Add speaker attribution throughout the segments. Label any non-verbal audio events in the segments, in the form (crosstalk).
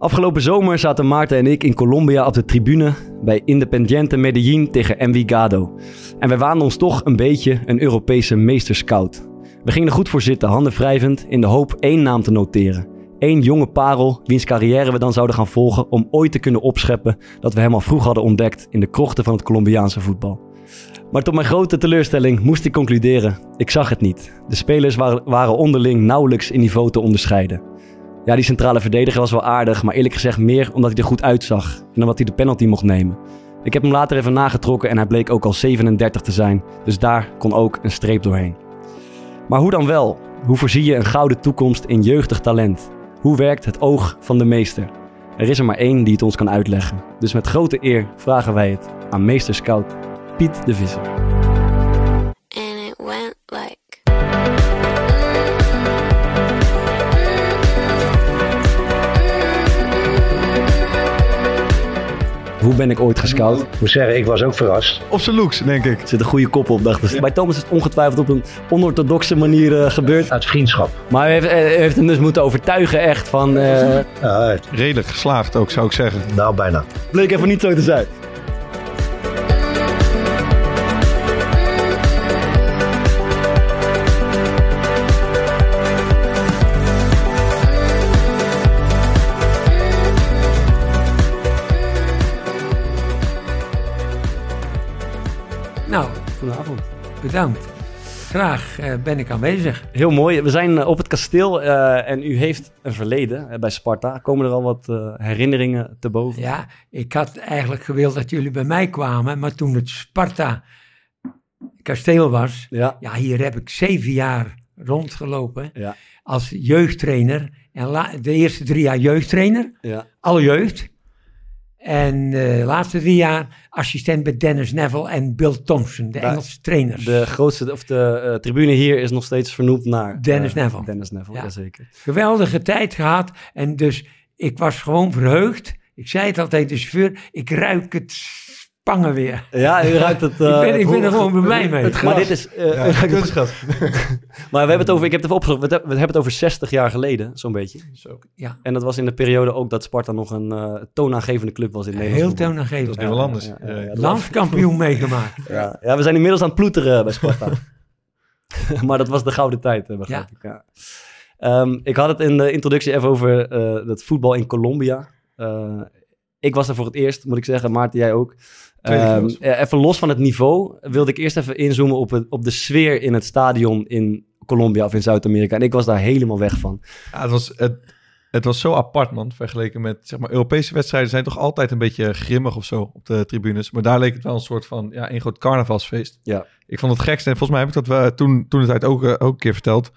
Speaker 1: Afgelopen zomer zaten Maarten en ik in Colombia op de tribune bij Independiente Medellin tegen Envigado. En wij waanden ons toch een beetje een Europese meesterscout. We gingen er goed voor zitten, handen wrijvend, in de hoop één naam te noteren. Eén jonge parel, wiens carrière we dan zouden gaan volgen om ooit te kunnen opscheppen dat we hem al vroeg hadden ontdekt in de krochten van het Colombiaanse voetbal. Maar tot mijn grote teleurstelling moest ik concluderen, ik zag het niet. De spelers waren, waren onderling nauwelijks in niveau te onderscheiden. Ja, die centrale verdediger was wel aardig, maar eerlijk gezegd meer omdat hij er goed uitzag en omdat hij de penalty mocht nemen. Ik heb hem later even nagetrokken en hij bleek ook al 37 te zijn, dus daar kon ook een streep doorheen. Maar hoe dan wel? Hoe voorzie je een gouden toekomst in jeugdig talent? Hoe werkt het oog van de meester? Er is er maar één die het ons kan uitleggen. Dus met grote eer vragen wij het aan meester scout Piet de Visser.
Speaker 2: and it went like
Speaker 1: Hoe ben ik ooit gescout?
Speaker 3: Ik moet zeggen, ik was ook verrast.
Speaker 4: Op zijn looks, denk ik.
Speaker 1: Er zit een goede kop op, dachten ze. Bij Thomas is het ongetwijfeld op een onorthodoxe manier eh, gebeurd.
Speaker 3: Uit vriendschap.
Speaker 1: Maar hij heeft, hij heeft hem dus moeten overtuigen echt van... eh
Speaker 3: Ja,
Speaker 4: Redelijk geslaagd ook, zou ik zeggen.
Speaker 3: nou, bijna.
Speaker 1: bleek even niet zo te zijn.
Speaker 5: Bedankt. Graag eh, ben ik aanwezig.
Speaker 1: Heel mooi. We zijn eh, op het kasteel eh, en u heeft een verleden bij Sparta. Komen er al wat herinneringen te boven?
Speaker 5: Ja, ik had eigenlijk gewild dat jullie bij mij kwamen, maar toen het Sparta kasteel was,
Speaker 1: Ja.
Speaker 5: ja, hier heb ik zeven jaar rondgelopen
Speaker 1: Ja.
Speaker 5: als jeugdtrainer. En la- de eerste drie jaar jeugdtrainer,
Speaker 1: ja.
Speaker 5: alle jeugd. En de laatste drie jaar assistent bij Dennis Neville en Bill Thompson, de Engelse trainers.
Speaker 1: De grootste, of de eh, tribune hier is nog steeds vernoemd naar...
Speaker 5: Dennis
Speaker 1: eh,
Speaker 5: Neville.
Speaker 1: Dennis Neville,
Speaker 5: Ja.
Speaker 1: jazeker.
Speaker 5: geweldige tijd gehad. En dus ik was gewoon verheugd. Ik zei het altijd, de chauffeur, ik ruik het spangen weer.
Speaker 1: Ja, u ruikt het...
Speaker 5: ik
Speaker 1: eh,
Speaker 5: ben, ik ben er
Speaker 1: het-
Speaker 5: gewoon blij mee.
Speaker 1: Maar dit is... eh,
Speaker 4: Ja,
Speaker 1: ruikt (laughs) het-
Speaker 4: kunstgras. (laughs)
Speaker 1: maar we hebben het over... Ik heb het even opgezocht. We hebben het over 60 jaar geleden, zo'n beetje.
Speaker 4: Zo.
Speaker 5: Ja,
Speaker 1: En dat was in de periode ook dat Sparta nog een eh, toonaangevende club was in Nederland.
Speaker 5: heel
Speaker 1: voetbal.
Speaker 5: toonaangevend.
Speaker 4: Dat is nu wel anders.
Speaker 1: Ja, ja, ja, ja.
Speaker 5: Landskampioen meegemaakt. (laughs)
Speaker 1: Ja, ja, we zijn inmiddels aan het ploeteren bij Sparta. maar dat was de gouden tijd, eh, begrijp
Speaker 5: Ja.
Speaker 1: ik. Ja. Ehm, ik had het in de introductie even over eh, het voetbal in Colombia. Eh, ik was er voor het eerst, moet ik zeggen. Maarten, jij ook. Ehm, eh, even los van het niveau wilde ik eerst even inzoomen op, het, op de sfeer in het stadion in Colombia of in Zuid-Amerika. En ik was daar helemaal weg van.
Speaker 4: Ja, het, was, het, het was zo apart, man. Vergeleken met, zeg maar, Europese wedstrijden zijn toch altijd een beetje grimmig of zo op de tribunes. Maar daar leek het wel een soort van, ja, een groot carnavalsfeest.
Speaker 1: Ja.
Speaker 4: Ik vond het gekste, en volgens mij heb ik dat we toen, toen het tijd ook, eh, ook een keer verteld,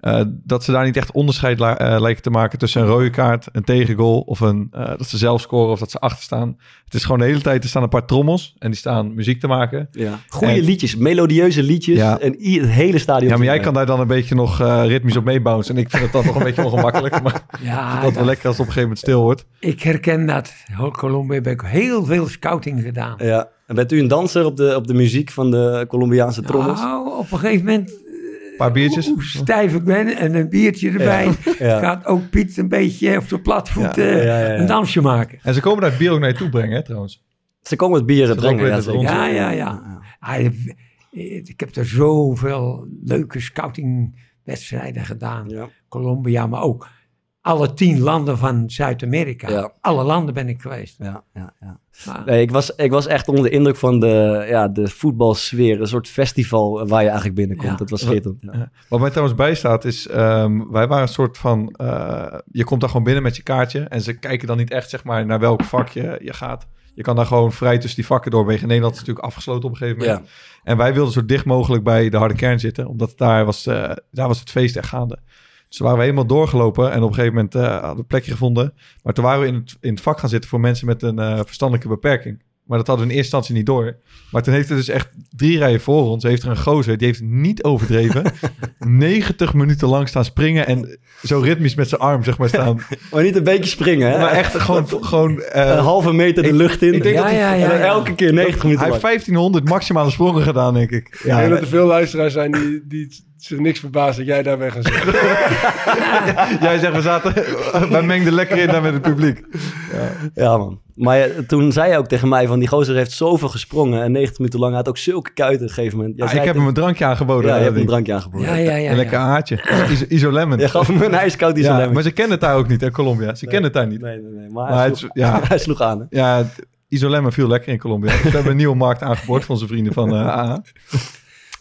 Speaker 4: eh, dat ze daar niet echt onderscheid la- eh, lijken te maken tussen een rode kaart, een tegengoal of een, eh, dat ze zelf scoren of dat ze achter staan. Het is gewoon de hele tijd, er staan een paar trommels en die staan muziek te maken.
Speaker 1: Ja. Goeie
Speaker 4: En-
Speaker 1: liedjes, melodieuze liedjes.
Speaker 4: Ja.
Speaker 1: En het hele stadion.
Speaker 4: Ja, maar jij kan daar dan een beetje nog eh, ritmisch op meebouncen. En ik vind het dan nog een beetje ongemakkelijk. Maar (laughs)
Speaker 5: Ja,
Speaker 4: dat wel lekker als het op een gegeven moment stil wordt.
Speaker 5: ik herken dat. Colombia heb ik heel veel scouting gedaan.
Speaker 1: Ja. En bent u een danser op de, op de muziek van de Colombiaanse trommels?
Speaker 5: Nou, op een gegeven moment,
Speaker 4: paar biertjes.
Speaker 5: hoe stijf ik ben en een biertje erbij,
Speaker 1: Ja.
Speaker 5: gaat ook Piet een beetje op zijn platvoet
Speaker 4: Ja,
Speaker 5: eh,
Speaker 1: ja, ja, ja.
Speaker 5: een dansje maken.
Speaker 4: En ze komen daar het bier ook naar je toe brengen, hè, trouwens.
Speaker 1: Ze komen het bieren
Speaker 4: Ze
Speaker 1: brengen.
Speaker 4: komen
Speaker 1: Ja.
Speaker 5: Ja, ja, ja. Ah, ik- ik heb er zoveel leuke scoutingwedstrijden gedaan.
Speaker 1: Ja.
Speaker 5: Colombia, maar ook alle tien landen van Zuid-Amerika.
Speaker 1: Ja.
Speaker 5: Alle landen ben ik geweest.
Speaker 1: Ja, ja, ja.
Speaker 5: Maar,
Speaker 1: Nee, ik, was, ik was echt onder de indruk van de, ja, de voetbalsfeer. Een soort festival waar je eigenlijk binnenkomt.
Speaker 5: Ja.
Speaker 1: Dat was schitterend. Ja.
Speaker 4: Wat mij trouwens bijstaat is, ehm, wij waren een soort van, eh, je komt daar gewoon binnen met je kaartje en ze kijken dan niet echt zeg maar naar welk vak je, je gaat. Je kan daar gewoon vrij tussen die vakken doorwegen. In Nederland is natuurlijk afgesloten op een gegeven moment. En wij wilden zo dicht mogelijk bij de harde kern zitten, omdat daar was, eh, daar was het feest echt gaande. Dus toen waren we helemaal doorgelopen en op een gegeven moment eh, hadden we een plekje gevonden. Maar toen waren we in het, in het vak gaan zitten voor mensen met een eh, verstandelijke beperking. Maar dat hadden we in eerste instantie niet door. Maar toen heeft er dus echt drie rijen voor ons... heeft er een gozer, die heeft niet overdreven... (laughs) 90 minuten lang staan springen... en zo ritmisch met zijn arm, zeg maar, staan. (laughs)
Speaker 1: Maar niet een beetje springen, hè?
Speaker 4: Maar echt gewoon... (laughs) gewoon eh,
Speaker 1: een halve meter de lucht in.
Speaker 4: ik denk
Speaker 5: Ja,
Speaker 4: dat hij-
Speaker 5: ja, ja. ja.
Speaker 1: elke keer 90 minuten
Speaker 4: hij heeft
Speaker 1: lang.
Speaker 4: 1500 maximale sprongen gedaan, denk ik.
Speaker 3: Ik denk
Speaker 4: Ja,
Speaker 3: dat er veel luisteraars zijn die, die zich niks verbaast dat jij daar weg gaat zitten. (laughs)
Speaker 4: jij zegt, we zaten... (laughs) wij mengden lekker in daar met het publiek.
Speaker 1: Ja, man. Maar ja, toen zei hij ook tegen mij van die gozer heeft zoveel gesprongen en 90 minuten lang had ook zulke kuiten op een gegeven moment. Jij
Speaker 4: Ja,
Speaker 1: zei
Speaker 4: ik heb hem een drankje aangeboden.
Speaker 1: Ja, je hebt een
Speaker 4: ding.
Speaker 1: drankje aangeboden.
Speaker 5: Ja, ja, ja.
Speaker 4: Een lekker
Speaker 5: ja.
Speaker 4: haartje. Iso, Isolemon. (laughs)
Speaker 1: Je gaf hem een ijskoud
Speaker 4: Ja, maar ze kennen het daar ook niet, hè, Colombia. Ze kennen het daar niet.
Speaker 1: Nee, nee, nee. Maar,
Speaker 4: Maar
Speaker 1: hij, sloeg,
Speaker 4: is- ja.
Speaker 1: hij sloeg aan. Hè?
Speaker 4: Ja, Isolemon viel lekker in Colombia. Ze hebben een nieuwe markt aangeboord van onze vrienden van eh AA.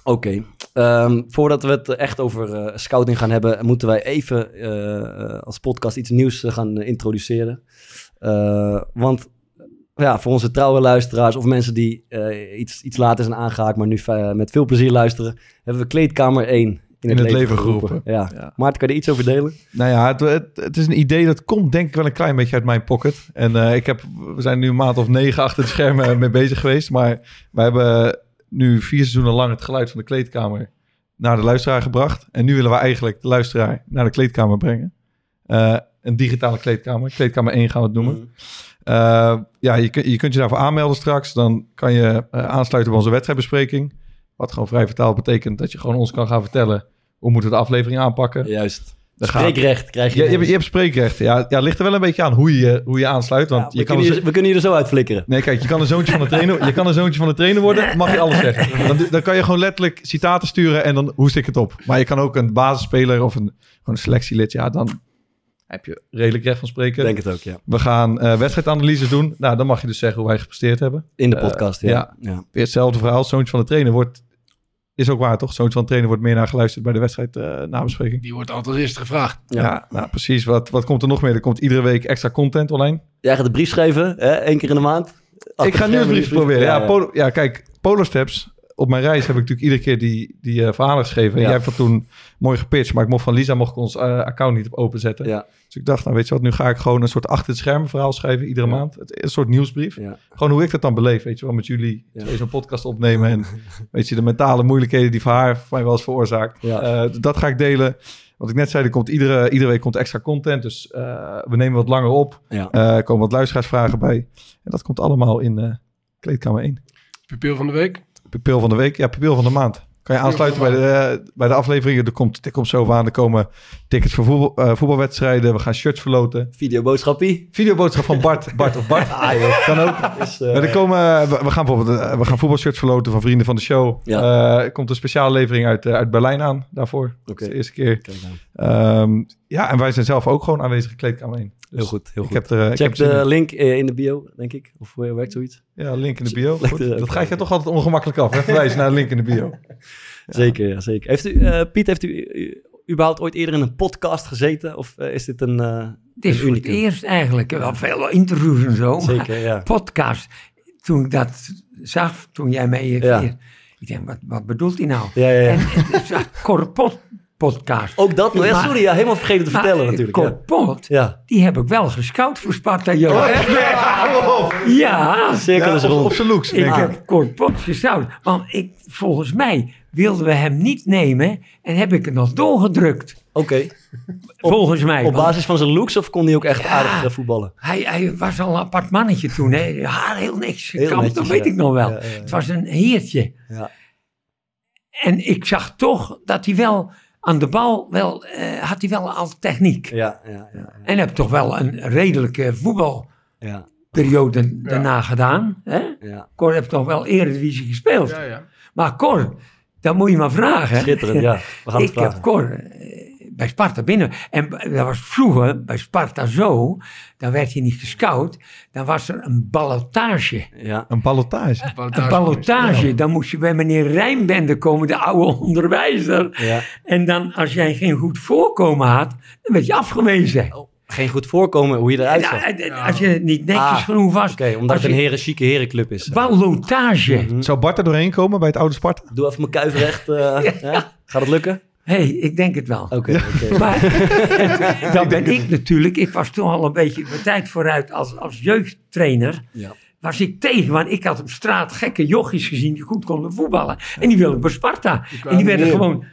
Speaker 1: Oké. Ehm, voordat we het echt over eh, scouting gaan hebben, moeten wij even eh, als podcast iets nieuws eh, gaan eh, introduceren. Eh, want ja, voor onze trouwe luisteraars of mensen die eh, iets, iets later zijn aangehaakt, maar nu eh, met veel plezier luisteren, hebben we kleedkamer 1 in,
Speaker 4: het leven geroepen.
Speaker 1: Ja.
Speaker 4: Ja.
Speaker 1: Maarten, kan je er iets over delen?
Speaker 4: Nou ja, het, het, het is een idee dat komt denk ik wel een klein beetje uit mijn pocket. En eh, ik heb, we zijn nu een maand of negen achter de schermen mee bezig geweest. Maar wij hebben nu vier seizoenen lang het geluid van de kleedkamer naar de luisteraar gebracht. En nu willen we eigenlijk de luisteraar naar de kleedkamer brengen. Eh, een digitale kleedkamer. Kleedkamer 1 gaan we het noemen.
Speaker 1: Mhm.
Speaker 4: Eh, ja, je, kun- je kunt je daarvoor aanmelden straks. Dan kan je eh, aansluiten bij onze wedstrijdbespreking. Wat gewoon vrij vertaald betekent dat je gewoon ons kan gaan vertellen... hoe moeten we de aflevering aanpakken.
Speaker 1: Juist.
Speaker 4: Gaat-
Speaker 1: Spreekrecht krijg je.
Speaker 4: Je, hebt- je hebt spreekrecht. Ja, ja, ligt er wel een beetje aan hoe je hoe je aansluit. Want
Speaker 1: Ja, we,
Speaker 4: je kan
Speaker 1: kunnen
Speaker 4: een
Speaker 1: hier,
Speaker 4: zo-
Speaker 1: we kunnen hier er zo uit flikkeren.
Speaker 4: Nee, kijk, je kan een zoontje van de trainer, je kan een zoontje van de trainer worden, mag je alles zeggen. Dan, dan kan je gewoon letterlijk citaten sturen en dan hoest ik het op. Maar je kan ook een basisspeler of een, gewoon een selectielid, ja, dan heb je redelijk recht van spreken.
Speaker 1: Denk het ook, ja.
Speaker 4: We gaan eh wedstrijdanalyses doen. Nou, dan mag je dus zeggen hoe wij gepresteerd hebben.
Speaker 1: In de
Speaker 4: Eh,
Speaker 1: podcast, ja.
Speaker 4: ja.
Speaker 1: ja.
Speaker 4: Weer hetzelfde verhaal. Zoontje van de trainer wordt, is ook waar toch? Zoontje van trainer wordt meer naar geluisterd bij de wedstrijd eh, nabespreking.
Speaker 3: Die wordt altijd als eerste gevraagd.
Speaker 1: Ja.
Speaker 4: Ja, nou precies. Wat, wat komt er nog meer? Er komt iedere week extra content online.
Speaker 1: Jij gaat de brief schrijven, hè? één keer in de maand.
Speaker 4: ik ga nu een brief proberen. Ja,
Speaker 1: ja.
Speaker 4: Polo, ja, kijk, Polo Steps. Op mijn reis heb ik natuurlijk iedere keer die, die eh, verhalen geschreven. En
Speaker 1: Ja.
Speaker 4: jij hebt dat toen mooi gepitcht. Maar ik mocht van Lisa mocht ik ons eh, account niet op openzetten.
Speaker 1: Ja,
Speaker 4: Dus ik dacht, nou weet je wat, nu ga ik gewoon een soort achter het schermen verhaal schrijven iedere
Speaker 1: Ja.
Speaker 4: maand. Het, een soort nieuwsbrief.
Speaker 1: ja.
Speaker 4: Gewoon hoe ik dat dan beleef, weet je wel, met jullie. Zo'n podcast opnemen en (laughs) weet je, de mentale moeilijkheden die voor haar voor mij wel eens veroorzaakt.
Speaker 1: Ja.
Speaker 4: Eh, dat ga ik delen. Wat ik net zei, er komt iedere, iedere week komt extra content. Dus eh, we nemen wat langer op.
Speaker 1: ja.
Speaker 4: Komen wat luisteraarsvragen bij. En dat komt allemaal in eh, kleedkamer 1.
Speaker 3: Pupil van de week.
Speaker 4: Pupil van de week, ja, pupil van de maand. Kan je aansluiten bij de, eh, bij de afleveringen. Er komt, er komt zo aan. Er komen tickets voor voetbal, eh, voetbalwedstrijden. We gaan shirts verloten.
Speaker 1: Videoboodschappie.
Speaker 4: Videoboodschap van Bart. (laughs) Bart of Bart.
Speaker 1: Ah, joh. (laughs)
Speaker 4: Kan ook.
Speaker 1: Dus, eh,
Speaker 4: er komen, we, we gaan bijvoorbeeld eh, we gaan voetbalshirts verloten van vrienden van de show.
Speaker 1: Ja.
Speaker 4: Eh, er komt een speciale levering uit, eh, uit Berlijn aan daarvoor. Dat
Speaker 1: Oké.
Speaker 4: is de eerste keer. Ehm, ja, en wij zijn zelf ook gewoon aanwezig kleedkamer 1. Dus
Speaker 1: Heel goed, heel
Speaker 4: Ik
Speaker 1: goed.
Speaker 4: heb er, eh, ik heb
Speaker 1: de
Speaker 4: in.
Speaker 1: link eh, in de bio, denk ik. Of hoe werkt zoiets?
Speaker 4: Ja, link in de bio. (laughs) Goed. Dat ga je toch altijd ongemakkelijk af. Hè? Verwijzen naar de link in de bio. (laughs)
Speaker 1: Zeker, ja, zeker. Heeft u, eh, Piet, heeft u eh, überhaupt ooit eerder in een podcast gezeten? Of eh, is dit een, eh
Speaker 5: Het is
Speaker 1: een
Speaker 5: voor het eerst eigenlijk. Wel veel interviews en zo. maar
Speaker 1: Zeker, ja.
Speaker 5: podcast. Toen ik dat zag, toen jij mij... eh,
Speaker 1: Ja.
Speaker 5: Ik denk, wat, wat bedoelt hij nou?
Speaker 1: Ja, ja, ja.
Speaker 5: En ik zag Corpot podcast.
Speaker 1: Ook dat nog? Ja, sorry, ja, helemaal vergeten te vertellen natuurlijk. Ja.
Speaker 5: Corpot,
Speaker 1: ja.
Speaker 5: die heb ik wel gescout voor Sparta Joop.
Speaker 1: Oh,
Speaker 5: Ja,
Speaker 1: Cirkel is
Speaker 4: Ja, op,
Speaker 1: rond.
Speaker 4: op zijn looks.
Speaker 5: ik heb Corpot gescout. Want ik, volgens mij wilden we hem niet nemen en heb ik het nog doorgedrukt.
Speaker 1: Oké. Op-
Speaker 5: volgens mij.
Speaker 1: Op
Speaker 5: Want
Speaker 1: basis van zijn looks of kon hij ook echt
Speaker 5: Ja.
Speaker 1: aardig eh, voetballen?
Speaker 5: Hij, hij was al een apart mannetje toen. Hè. Haar heel niks.
Speaker 1: Heel
Speaker 5: Kamp,
Speaker 1: netjes,
Speaker 5: dat weet
Speaker 1: ja.
Speaker 5: ik nog wel.
Speaker 1: Ja, ja, ja.
Speaker 5: Het was een heertje.
Speaker 1: Ja.
Speaker 5: En ik zag toch dat hij wel aan de bal wel, eh, had hij wel al techniek.
Speaker 1: Ja, ja, ja.
Speaker 5: En heb toch wel een redelijke voetbalperiode
Speaker 1: ja.
Speaker 5: daarna gedaan. Hè?
Speaker 1: ja.
Speaker 5: Cor heeft toch wel Eredivisie gespeeld.
Speaker 3: Ja, ja.
Speaker 5: Maar Cor, dat moet je maar vragen.
Speaker 1: Schitterend, ja. We gaan het
Speaker 5: ik heb
Speaker 1: vragen.
Speaker 5: Cor eh, bij Sparta binnen. En dat was vroeger bij Sparta zo. Dan werd je niet gescout. Dan was er een ballotage.
Speaker 1: Ja.
Speaker 4: Een ballotage.
Speaker 5: Een ballotage. Dan moest je bij meneer Rijnbende komen, de oude (laughs) onderwijzer.
Speaker 1: ja.
Speaker 5: En dan, als jij geen goed voorkomen had, dan werd je afgewezen.
Speaker 1: Geen goed voorkomen hoe je eruit zag.
Speaker 5: eh, eh, als je niet netjes
Speaker 1: Ah,
Speaker 5: genoeg was.
Speaker 1: Oké, omdat het een heren, chique herenclub is.
Speaker 5: Ballotage.
Speaker 1: Mhm.
Speaker 4: Zou Bart er doorheen komen bij het oude Sparta?
Speaker 1: Doe even mijn kuif recht. eh, (laughs) ja. Gaat het lukken?
Speaker 5: Hey, ik denk het wel.
Speaker 1: Oké, oké. (laughs)
Speaker 5: Maar het- (laughs) dan ben ik natuurlijk, ik was toen al een beetje mijn tijd vooruit als, als jeugdtrainer.
Speaker 1: Ja.
Speaker 5: was ik tegen. Want ik had op straat gekke jochies gezien die goed konden voetballen. En die wilden bij Sparta. En die werden gewoon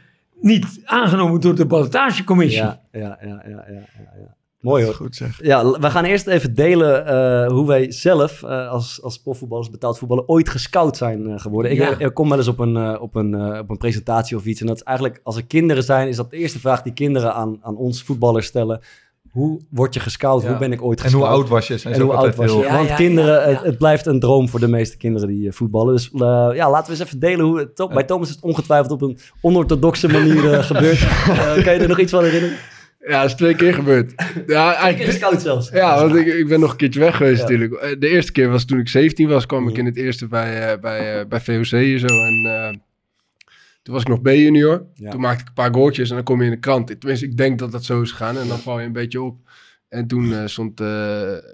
Speaker 5: niet aangenomen door de ballotagecommissie.
Speaker 1: Ja, ja, ja, ja, ja. Mooi hoor.
Speaker 4: Goed zeg.
Speaker 1: Ja, we gaan eerst even delen eh, hoe wij zelf eh, als, als profvoetballers, betaald voetballer, ooit gescout zijn eh, geworden. Ik,
Speaker 5: Ja.
Speaker 1: ik kom wel eens op een, op, een, op een presentatie of iets. En dat is eigenlijk, als er kinderen zijn, is dat de eerste vraag die kinderen aan, aan ons voetballers stellen. Hoe word je gescout?
Speaker 4: Ja.
Speaker 1: Hoe ben ik ooit
Speaker 4: En
Speaker 1: gescout?
Speaker 4: hoe oud was je? Zijn
Speaker 1: En
Speaker 4: ze
Speaker 1: hoe oud
Speaker 4: altijd
Speaker 1: was je?
Speaker 5: Ja,
Speaker 1: Want
Speaker 5: ja,
Speaker 1: kinderen,
Speaker 5: ja, ja.
Speaker 1: Het, het blijft een droom voor de meeste kinderen die voetballen. Dus eh, ja, laten we eens even delen hoe het... Bij Thomas is het ongetwijfeld op een onorthodoxe manier eh, (laughs) gebeurd. Eh, kan je er nog iets van herinneren?
Speaker 3: Ja, dat is twee keer gebeurd. (laughs) Ja,
Speaker 1: Ik
Speaker 3: eigenlijk...
Speaker 1: gescout zelfs.
Speaker 3: Ja, want ik, ik ben nog een keertje weg geweest
Speaker 1: Ja.
Speaker 3: natuurlijk. Eh, De eerste keer was toen ik 17 was, kwam ik
Speaker 1: Ja.
Speaker 3: in het eerste bij, eh, bij, eh, bij VOC hier zo. En eh, toen was ik nog B-junior.
Speaker 1: Ja.
Speaker 3: Toen maakte ik een paar goaltjes en dan kom je in de krant. Tenminste, ik denk dat dat zo is gegaan en dan val je een beetje op. En toen eh, stond, eh,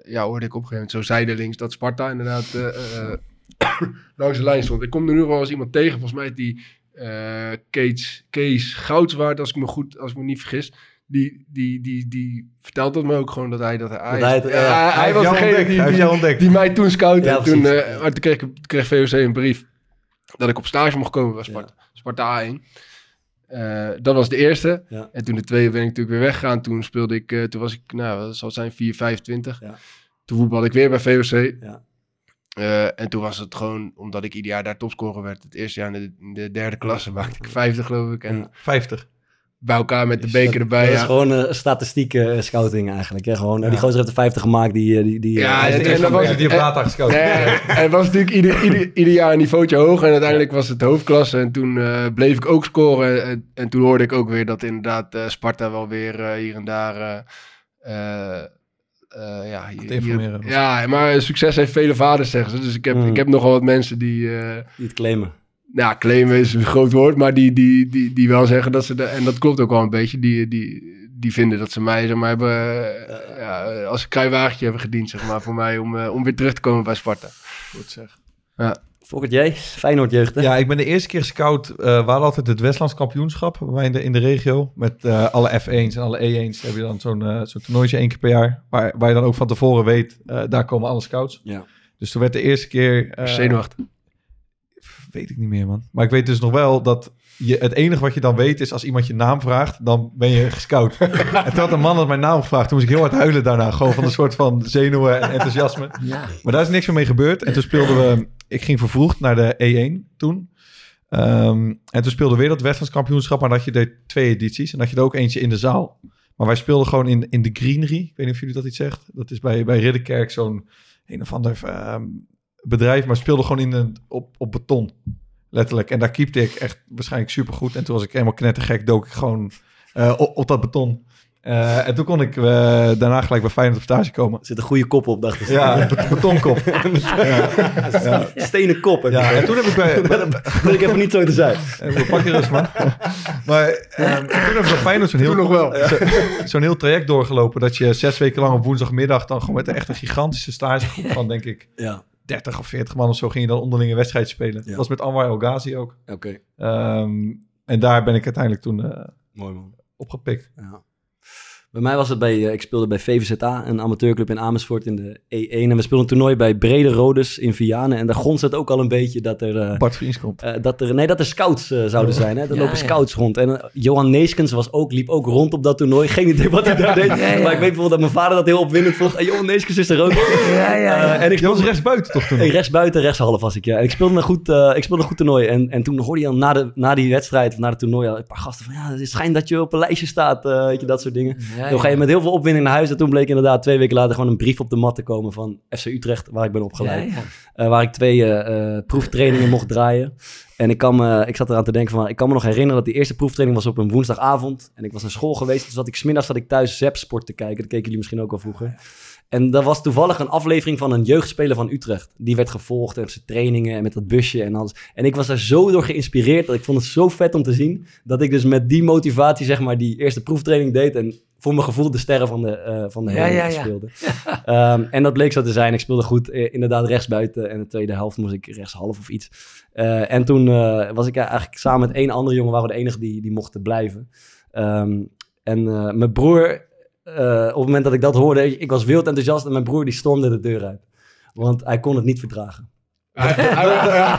Speaker 3: ja, hoorde ik op een gegeven moment zo zijdelings dat Sparta inderdaad (coughs) langs de lijn stond. Ik kom er nu wel eens iemand tegen, volgens mij is die eh, Kees, Kees Goudswaard, als ik me goed, als ik me niet vergis. Die, die, die, die vertelt dat me ook gewoon dat hij dat hij,
Speaker 1: hij het-
Speaker 3: ja,
Speaker 1: ja.
Speaker 3: hij, was degene
Speaker 4: ontdekt,
Speaker 3: die, die,
Speaker 4: jou ontdekt.
Speaker 3: die mij toen scoutte.
Speaker 1: Ja,
Speaker 3: toen, eh, maar toen kreeg, ik- kreeg VOC een brief dat ik op stage mocht komen bij Sparta, Sparta A1. Eh, dat was de eerste.
Speaker 1: Ja.
Speaker 3: En toen de tweede ben ik natuurlijk weer weggegaan. Toen speelde ik, eh, toen was ik, nou, dat zal zijn 4, 25.
Speaker 1: Ja.
Speaker 3: Toen voetbalde ik weer bij VOC.
Speaker 1: Ja.
Speaker 3: Eh, en toen was het gewoon, omdat ik ieder jaar daar topscorer werd. Het eerste jaar in de, in de derde klasse maakte ik vijfde, geloof ik. En
Speaker 1: Ja.
Speaker 4: 50.
Speaker 3: Bij elkaar met de
Speaker 1: Dus
Speaker 3: beker
Speaker 1: dat-
Speaker 3: erbij.
Speaker 1: Dat
Speaker 3: ja.
Speaker 1: is gewoon eh, statistieke eh, scouting eigenlijk. Hè? Gewoon, eh, Die gozer heeft de 50 gemaakt. Die, die, die,
Speaker 3: Ja, en dat
Speaker 1: van-
Speaker 3: was-
Speaker 4: die op data gescout.
Speaker 3: Het (laughs) was natuurlijk ieder, ieder, ieder jaar een niveautje hoger. En uiteindelijk was het hoofdklasse. En toen eh, bleef ik ook scoren. En, en toen hoorde ik ook weer dat inderdaad eh, Sparta wel weer hier en daar... eh, eh, eh, ja, hier, hier- ja, maar succes heeft vele vaders, zeggen ze. Dus ik heb,
Speaker 1: Mm.
Speaker 3: ik heb nogal wat mensen die... eh,
Speaker 1: die het claimen.
Speaker 3: Nou, claimen is een groot woord, maar die, die, die, die wel zeggen dat ze... De, en dat klopt ook wel een beetje. Die, die, die vinden dat ze mij zeg maar, hebben... eh, ja, als een kruiwagentje hebben gediend, zeg maar, voor mij... om, eh, om weer terug te komen bij Sparta.
Speaker 4: Goed zeg.
Speaker 1: Fokkert jij? Feyenoord jeugd, hè?
Speaker 4: Ja, ik ben de eerste keer gescout. eh we hadden altijd het Westlands kampioenschap in de, in de regio. Met eh, alle F1's en alle E1's heb je dan zo'n zo'n toernooitje één keer per jaar. Waar, waar je dan ook van tevoren weet, eh, daar komen alle scouts.
Speaker 1: Ja.
Speaker 4: Dus toen werd de eerste keer... eh,
Speaker 3: Zenuwachtig.
Speaker 4: Weet ik niet meer, man. Maar ik weet dus nog wel dat je, het enige wat je dan weet is als iemand je naam vraagt, dan ben je gescout. (laughs) en toen had een man dat mijn naam gevraagd. Toen moest ik heel hard huilen daarna. Gewoon van een soort van zenuwen en enthousiasme.
Speaker 5: Ja.
Speaker 4: Maar daar is niks meer mee gebeurd. En toen speelden we... Ik ging vervroegd naar de E1 toen. Ehm, en toen speelde weer dat Westlands kampioenschap. Maar dan had je er twee edities. En had je er ook eentje in de zaal. Maar wij speelden gewoon in, in de Greenery. Ik weet niet of jullie dat iets zegt. Dat is bij, bij Ridderkerk zo'n een of ander ehm, bedrijf. Maar speelde gewoon in een, op, op beton. Letterlijk. En daar keepte ik echt waarschijnlijk supergoed. En toen was ik helemaal knettergek. Dook ik gewoon eh, op, op dat beton. Eh, en toen kon ik eh, daarna gelijk bij Feyenoord op stage komen.
Speaker 1: Er zit een goede kop op, dacht ik.
Speaker 4: Ja, bet- betonkop. (laughs) ja.
Speaker 1: Stenen kop. heb je.
Speaker 4: Ja, en toen heb ik bij... (laughs)
Speaker 1: Dat wil ik even niet zo te zijn.
Speaker 4: Pak je rust, man. (laughs) Maar ehm, toen heb ik bij Feyenoord zo'n heel,
Speaker 3: nog wel.
Speaker 4: zo- zo'n heel traject doorgelopen... dat je zes weken lang op woensdagmiddag... dan gewoon met een echt een gigantische stagegroep van, denk ik...
Speaker 1: Ja,
Speaker 4: 30 of 40 man of zo... ging je dan onderlinge wedstrijd spelen. Dat was met Anwar El Ghazi ook.
Speaker 1: oké.
Speaker 4: Ehm, en daar ben ik uiteindelijk toen eh,
Speaker 1: Mooi man.
Speaker 4: opgepikt.
Speaker 1: Ja. Bij mij was het bij, eh, ik speelde bij VVZA, een amateurclub in Amersfoort in de E1. En we speelden een toernooi bij Brede Rodes in Vianen. En daar gonst het ook al een beetje dat er... eh,
Speaker 4: Bart Vriends komt.
Speaker 1: eh, dat er, nee, dat er scouts eh, zouden zijn. Hè? Er
Speaker 5: Ja,
Speaker 1: lopen
Speaker 5: ja.
Speaker 1: scouts rond. En eh, Johan Neeskens was ook, liep ook rond op dat toernooi. Geen idee wat hij (laughs) daar deed.
Speaker 5: Ja, ja.
Speaker 1: Maar ik weet bijvoorbeeld dat mijn vader dat heel opwindend vond. En Johan Neeskens is er ook.
Speaker 5: Ja, ja, ja.
Speaker 1: Eh, en ik
Speaker 4: was
Speaker 1: speelde
Speaker 4: rechts buiten toch toen?
Speaker 1: Buiten, rechts half was ik, ja. En ik speelde een goed, eh, ik speelde een goed toernooi. En, en toen hoorde je al na, de, na die wedstrijd, of na het toernooi, al een paar gasten van... Ja, het schijnt dat je op een lijstje staat, eh, weet je, dat soort dingen.
Speaker 5: Ja,
Speaker 1: ga je
Speaker 5: ja.
Speaker 1: met heel veel opwinding naar huis. En toen bleek inderdaad twee weken later gewoon een brief op de mat te komen van FC Utrecht, waar ik ben opgeleid.
Speaker 5: Ja, ja.
Speaker 1: Eh, waar ik twee eh, eh, proeftrainingen mocht draaien. En ik, kan me, ik zat eraan te denken van, ik kan me nog herinneren dat die eerste proeftraining was op een woensdagavond. En ik was naar school geweest. Dus zat ik, smiddags zat ik thuis Zep-sport te kijken. Dat keken jullie misschien ook al vroeger. En dat was toevallig een aflevering van een jeugdspeler van Utrecht. Die werd gevolgd en zijn trainingen en met dat busje en alles. En ik was daar zo door geïnspireerd. Dat ik vond het zo vet om te zien. Dat ik dus met die motivatie zeg maar die eerste proeftraining deed. En voor mijn gevoel de sterren van de, eh van de
Speaker 5: Ja,
Speaker 1: hele
Speaker 5: ja, ja.
Speaker 1: speelde. (laughs) Ehm, en dat bleek zo te zijn. Ik speelde goed, eh, inderdaad rechtsbuiten. En de tweede helft moest ik rechtshalf of iets. Eh, en toen was ik eigenlijk samen met één andere jongen... waren we de enige die, die mochten blijven. Ehm, en mijn broer, op het moment dat ik dat hoorde... Ik, ik was wild enthousiast en mijn broer die stormde de deur uit. Want hij kon het niet verdragen. (laughs)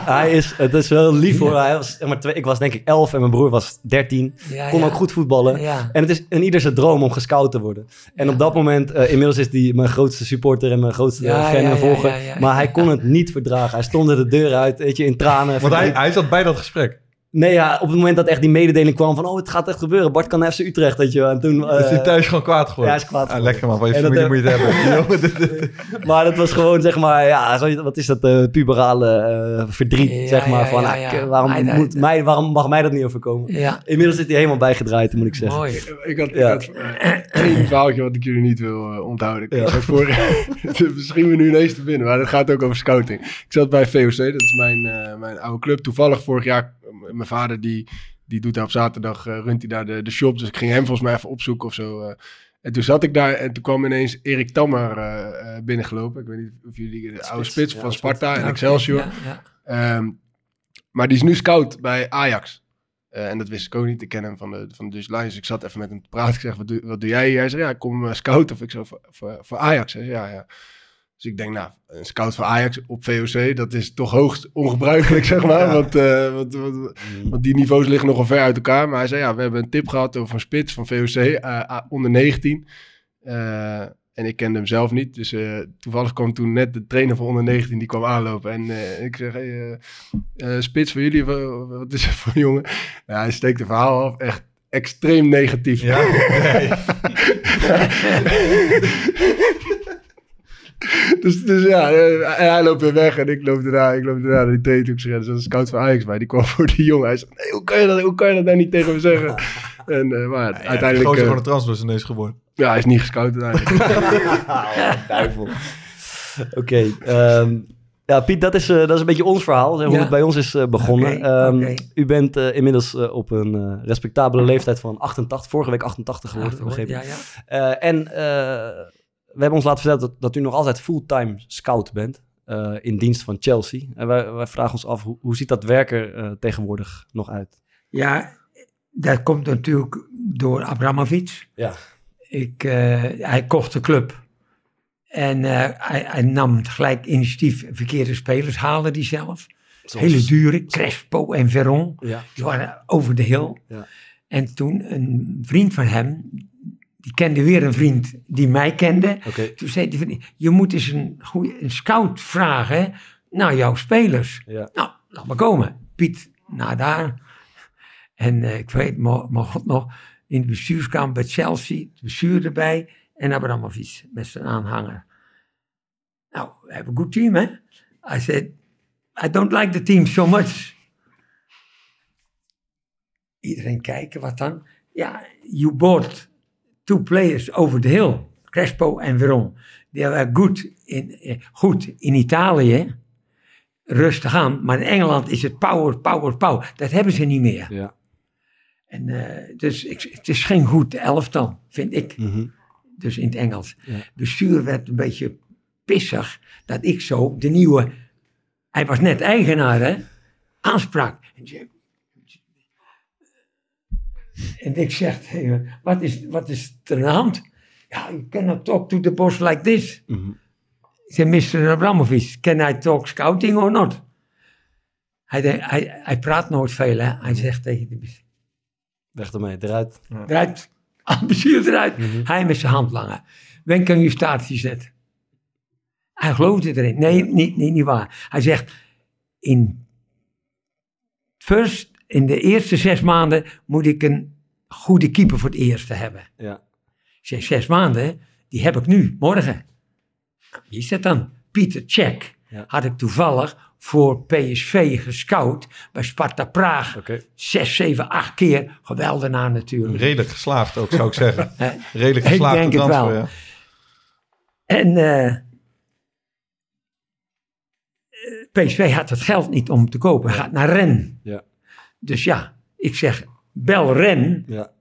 Speaker 3: Hij-
Speaker 1: is, het is wel lief hoor. Hij was, zeg maar, twee, ik was denk ik 11 en mijn broer was 13.
Speaker 5: Ja,
Speaker 1: Kon
Speaker 5: ja.
Speaker 1: ook goed voetballen.
Speaker 5: Ja.
Speaker 1: En het is een ieder zijn droom om gescout te worden. En op dat moment, eh, inmiddels is hij mijn grootste supporter en mijn grootste
Speaker 5: Ja,
Speaker 1: fan
Speaker 5: ja,
Speaker 1: en
Speaker 5: ja,
Speaker 1: volger.
Speaker 5: ja, ja.
Speaker 1: Maar hij kon het niet verdragen. Hij stond er de deur uit, weet je, in tranen.
Speaker 4: Want hij, hij zat bij dat gesprek.
Speaker 1: Nee, ja, op het moment dat echt die mededeling kwam van... oh, het gaat echt gebeuren. Bart kan naar FC Utrecht, weet je wel. En toen...
Speaker 4: is hij
Speaker 1: eh,
Speaker 4: thuis gewoon kwaad geworden?
Speaker 1: ja, hij is kwaad
Speaker 4: Ah, lekker man, van je
Speaker 1: En
Speaker 4: familie
Speaker 1: eh,
Speaker 4: moet je het hebben. (laughs)
Speaker 1: Maar dat was gewoon, zeg maar, ja, wat is dat, eh, puberale eh, verdriet,
Speaker 5: Ja,
Speaker 1: zeg maar.
Speaker 5: ja,
Speaker 1: van,
Speaker 5: ja,
Speaker 1: ah, Waarom, moet mij, waarom mag mij dat niet overkomen?
Speaker 5: Ja,
Speaker 1: Inmiddels zit hij helemaal bijgedraaid, moet ik zeggen.
Speaker 5: mooi.
Speaker 3: Ik had,
Speaker 1: Ja.
Speaker 3: ik had één verhaaltje wat ik jullie niet wil onthouden. Vorig, (laughs) misschien we nu ineens te binnen, maar dat gaat ook over scouting. Ik zat bij VOC, dat is mijn, eh, mijn oude club. Toevallig vorig jaar, mijn vader die, die doet daar op zaterdag, eh, runt hij daar de, de shop. Dus ik ging hem volgens mij even opzoeken of zo. eh. en toen zat ik daar en toen kwam ineens Erik Tammer eh, binnengelopen. Ik weet niet of jullie de oude spits
Speaker 1: ja,
Speaker 3: van. Sparta en Excelsior.
Speaker 5: Ja.
Speaker 3: Ehm, maar die is nu scout bij Ajax. En dat wist ik ook niet. Ik ken hem van de, van de Dutch Lions. Ik zat even met hem te praten. Ik zeg, wat doe, wat doe jij hier? Hij zei, ja, ik kom scout. Of ik zo, voor, voor, voor Ajax. Hij zei, ja, ja. Dus ik denk, nou, een scout voor Ajax op VOC, dat is toch hoogst ongebruikelijk, (laughs) zeg maar. Want, eh, want, want, want die niveaus liggen nogal ver uit elkaar. Maar hij zei, ja, we hebben een tip gehad over een spits van VOC, eh, ah, onder 19. Eh, en ik kende hem zelf niet. Dus toevallig kwam toen net de trainer van onder 19, die kwam aanlopen. En ik zeg, hey, spits voor jullie, wa- wat is het voor jongen? Hij steekt het verhaal af, echt extreem negatief.
Speaker 4: Ja, (laughs) (laughs) nee. (laughs)
Speaker 3: Dus, dus ja, eh, en hij loopt weer weg en ik loop daarna, ik loop daarna naar die zeg, ja, er zat een scout van Ajax bij, die kwam (laughs) voor die jongen. Hij zei, nee, hoe kan je dat, hoe kan je dat nou niet tegen me zeggen? (laughs) En, eh, maar
Speaker 4: Ja,
Speaker 3: uiteindelijk,
Speaker 4: Gozer
Speaker 3: eh,
Speaker 4: gewoon een transbus ineens geworden.
Speaker 3: ja, hij is niet gescout uiteindelijk.
Speaker 1: duivel. Oké, ehm, ja, Piet, dat is, eh, dat is een beetje ons verhaal, zeg, hoe
Speaker 5: Ja.
Speaker 1: het bij ons is eh, begonnen.
Speaker 5: Oké,
Speaker 1: Ehm. U bent eh, inmiddels op een eh, respectabele leeftijd van 88, vorige week 88 geworden, begreep ik.
Speaker 5: Ja, ja.
Speaker 1: Eh, en eh, we hebben ons laten vertellen dat, dat u nog altijd fulltime scout bent eh, in dienst van Chelsea. En wij, wij vragen ons af, hoe, hoe ziet dat werken eh, tegenwoordig nog uit?
Speaker 5: Ja, dat komt natuurlijk door Abramovic.
Speaker 1: Ja.
Speaker 5: Ik, eh, hij kocht de club. En hij, hij nam gelijk initiatief. Verkeerde spelers haalde die zelf. Hele dure, Crespo en Veron.
Speaker 1: Ja.
Speaker 5: Die waren over de hill.
Speaker 1: Ja.
Speaker 5: En toen een vriend van hem, die kende weer een vriend die mij kende. Toen zei hij van, je moet eens een, goeie, een scout vragen naar jouw spelers.
Speaker 1: Ja.
Speaker 5: Nou, laat maar komen. Piet, naar daar. En eh, ik weet, maar, maar god nog, in de bestuurskamer bij Chelsea, het bestuur erbij en Abramovic met zijn aanhanger. Nou, we hebben een goed team, hè? I said, I don't like the team so much. Iedereen kijken, wat dan? Ja, you bought two players over the hill, Crespo en Veron. Die waren goed in, eh, goed in Italië, rustig aan. Maar in Engeland is het power, power, power. Dat hebben ze niet meer.
Speaker 1: Ja.
Speaker 5: En, eh, dus ik, het is geen goed elftal, vind ik.
Speaker 1: Mhm.
Speaker 5: Dus in het Engels.
Speaker 1: Ja.
Speaker 5: Bestuur werd een beetje pissig dat ik zo de nieuwe, hij was net eigenaar hè, aansprak. En, zei- en ik zeg, hey, wat, is, wat is er aan de hand? Ja, you cannot talk to the boss like this.
Speaker 1: Mhm.
Speaker 5: Ik zei, Mr. Abramovic, can I talk scouting or not? Hij, de- hij, hij praat nooit veel, hè. Hij zegt tegen de bestuur,
Speaker 1: Weg ermee, eruit.
Speaker 5: eruit, (laughs) aan bestuur eruit.
Speaker 1: Mhm.
Speaker 5: Hij met zijn hand langen. Wen kan je staartje zetten? Hij geloofde erin. Nee, niet, niet, niet waar. Hij zegt, in, first, in de eerste zes maanden moet ik een goede keeper voor het eerste hebben.
Speaker 1: Ja.
Speaker 5: Ik zeg, zes maanden, die heb ik nu, morgen. Wie is dat dan? Pieter Cech.
Speaker 1: Ja.
Speaker 5: Had ik toevallig voor PSV gescout bij Sparta Praag.
Speaker 1: Oké.
Speaker 5: Zes, zeven, acht keer. Geweldenaar natuurlijk.
Speaker 4: Redelijk geslaagd ook, zou ik zeggen.
Speaker 5: Hè?
Speaker 4: Redelijk
Speaker 5: Ik
Speaker 4: geslaagd
Speaker 5: denk het wel.
Speaker 4: ja.
Speaker 5: En eh, PSV had het geld niet om te kopen. Hij gaat naar Ren.
Speaker 1: Ja.
Speaker 5: Dus ja, ik zeg, bel Ren.
Speaker 1: Ja.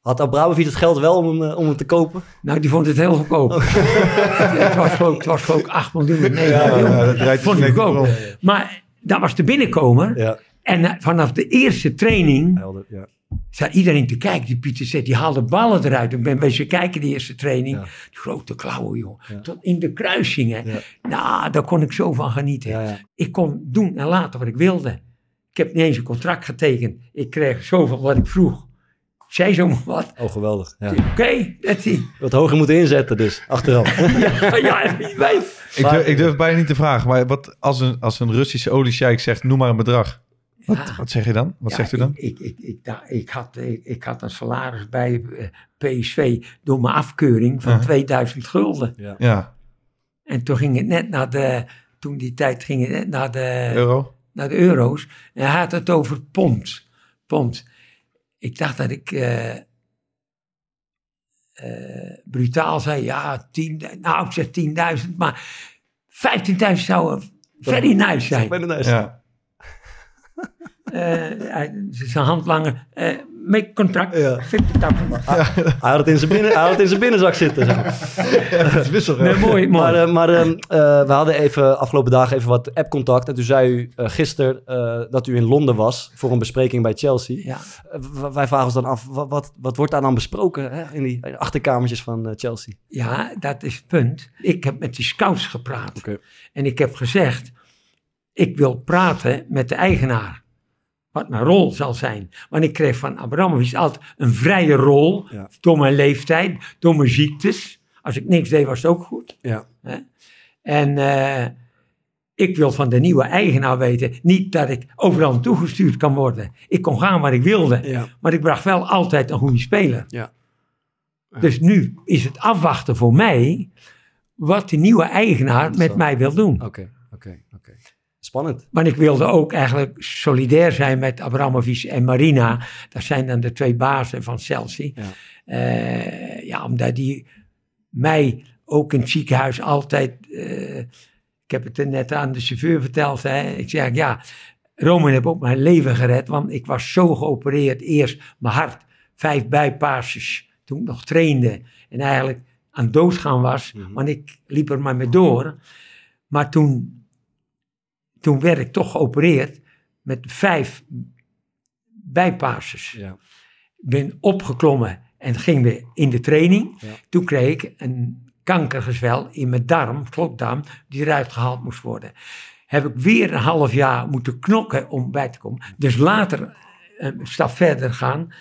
Speaker 1: Had Abramovic het geld wel om hem, eh, om hem te kopen?
Speaker 5: Nou, die vond het heel goedkoop. (laughs) het, was geloof, het was ik 8 miljoen. Nee,
Speaker 4: Ja,
Speaker 5: miljoen.
Speaker 4: ja, dat draait
Speaker 5: vond ik
Speaker 4: om.
Speaker 5: Maar dat was de binnenkomer.
Speaker 1: Ja.
Speaker 5: En eh, vanaf de eerste training
Speaker 1: Helder, ja.
Speaker 5: Zat iedereen te kijken. Die Pieter zegt, die haalde ballen eruit. Ik ben ze kijken, de eerste training.
Speaker 1: Ja.
Speaker 5: Die grote klauwen, joh.
Speaker 1: Ja.
Speaker 5: Tot in de kruisingen. Nou, daar kon ik zo van genieten. Ik kon doen en laten wat ik wilde. Ik heb niet eens een contract getekend. Ik kreeg zoveel wat ik vroeg. Ik zei zomaar wat.
Speaker 1: Oh, geweldig. Ja.
Speaker 5: Oké, ie.
Speaker 1: Wat hoger moeten inzetten dus, achteraf. (laughs)
Speaker 5: Ja, ja, weet.
Speaker 4: Ik durf, ik durf bijna niet te vragen, maar wat, als, een, als een Russische oliesjeik zegt, noem maar een bedrag. Wat,
Speaker 5: Ja.
Speaker 4: wat zeg je dan? Wat
Speaker 5: Ja,
Speaker 4: zegt u dan?
Speaker 5: Ik, ik, ik, ik, ik, had, ik, ik had een salaris bij eh, PSV door mijn afkeuring van
Speaker 4: Ja.
Speaker 5: 2000 gulden.
Speaker 4: Ja,
Speaker 5: En toen ging het net naar de, toen die tijd ging het net naar de,
Speaker 4: euro?
Speaker 5: Naar de euro's. En hij had het over pond. Pond. Ik dacht dat ik eh, eh, brutaal zei, ja, 10, nou ik zeg 10.000, maar 15.000 zou very nice zijn.
Speaker 1: Nice.
Speaker 4: Ja.
Speaker 5: Eh, zijn handlanger, eh make contract,
Speaker 1: Ja.
Speaker 5: 50.000 watt.
Speaker 1: Hij had het in zijn, binnen, hij had het in zijn binnenzak zitten. zeg maar.
Speaker 4: Is.
Speaker 5: Nee, mooi, mooi.
Speaker 1: Maar, eh, maar ehm, eh, we hadden even afgelopen dagen even wat appcontact. En toen zei u gisteren eh, dat u in Londen was voor een bespreking bij Chelsea.
Speaker 5: ja.
Speaker 1: Wij vragen ons dan af, wat, wat, wat wordt daar dan besproken hè, in die achterkamertjes van Chelsea?
Speaker 5: ja, dat is het punt. Ik heb met die scouts gepraat. En ik heb gezegd, ik wil praten met de eigenaar. Wat mijn rol zal zijn. Want ik kreeg van Abramovic altijd een vrije rol.
Speaker 1: Ja.
Speaker 5: Door mijn leeftijd, door mijn ziektes. Als ik niks deed was het ook goed.
Speaker 1: Ja.
Speaker 5: En eh, ik wil van de nieuwe eigenaar weten. Niet dat ik overal naartoe gestuurd kan worden. Ik kon gaan waar ik wilde.
Speaker 1: Ja.
Speaker 5: Maar ik bracht wel altijd een goede speler.
Speaker 1: Ja.
Speaker 5: Dus nu is het afwachten voor mij wat die nieuwe eigenaar met mij wil doen.
Speaker 1: Oké, oké, oké. Spannend.
Speaker 5: Maar ik wilde ook eigenlijk solidair zijn met Abramovic en Marina. Dat zijn dan de twee bazen van Chelsea.
Speaker 1: Ja.
Speaker 5: Eh, ja, omdat die mij ook in het ziekenhuis altijd... eh, ik heb het er net aan de chauffeur verteld. Hè. Ik zeg, ja, Roman heeft ook mijn leven gered. Want ik was zo geopereerd. Eerst mijn hart, vijf bijpasses. Toen ik nog trainde. En eigenlijk aan doodgaan was.
Speaker 1: Mhm.
Speaker 5: Want ik liep er maar mee door. Maar toen, toen werd ik toch geopereerd met vijf bijpasses.
Speaker 1: Ja.
Speaker 5: Ben opgeklommen en ging weer in de training.
Speaker 1: Ja.
Speaker 5: Toen kreeg ik een kankergezwel in mijn darm, slokdarm, die eruit gehaald moest worden. Heb ik weer een half jaar moeten knokken om bij te komen. Dus later een stap verder gaan,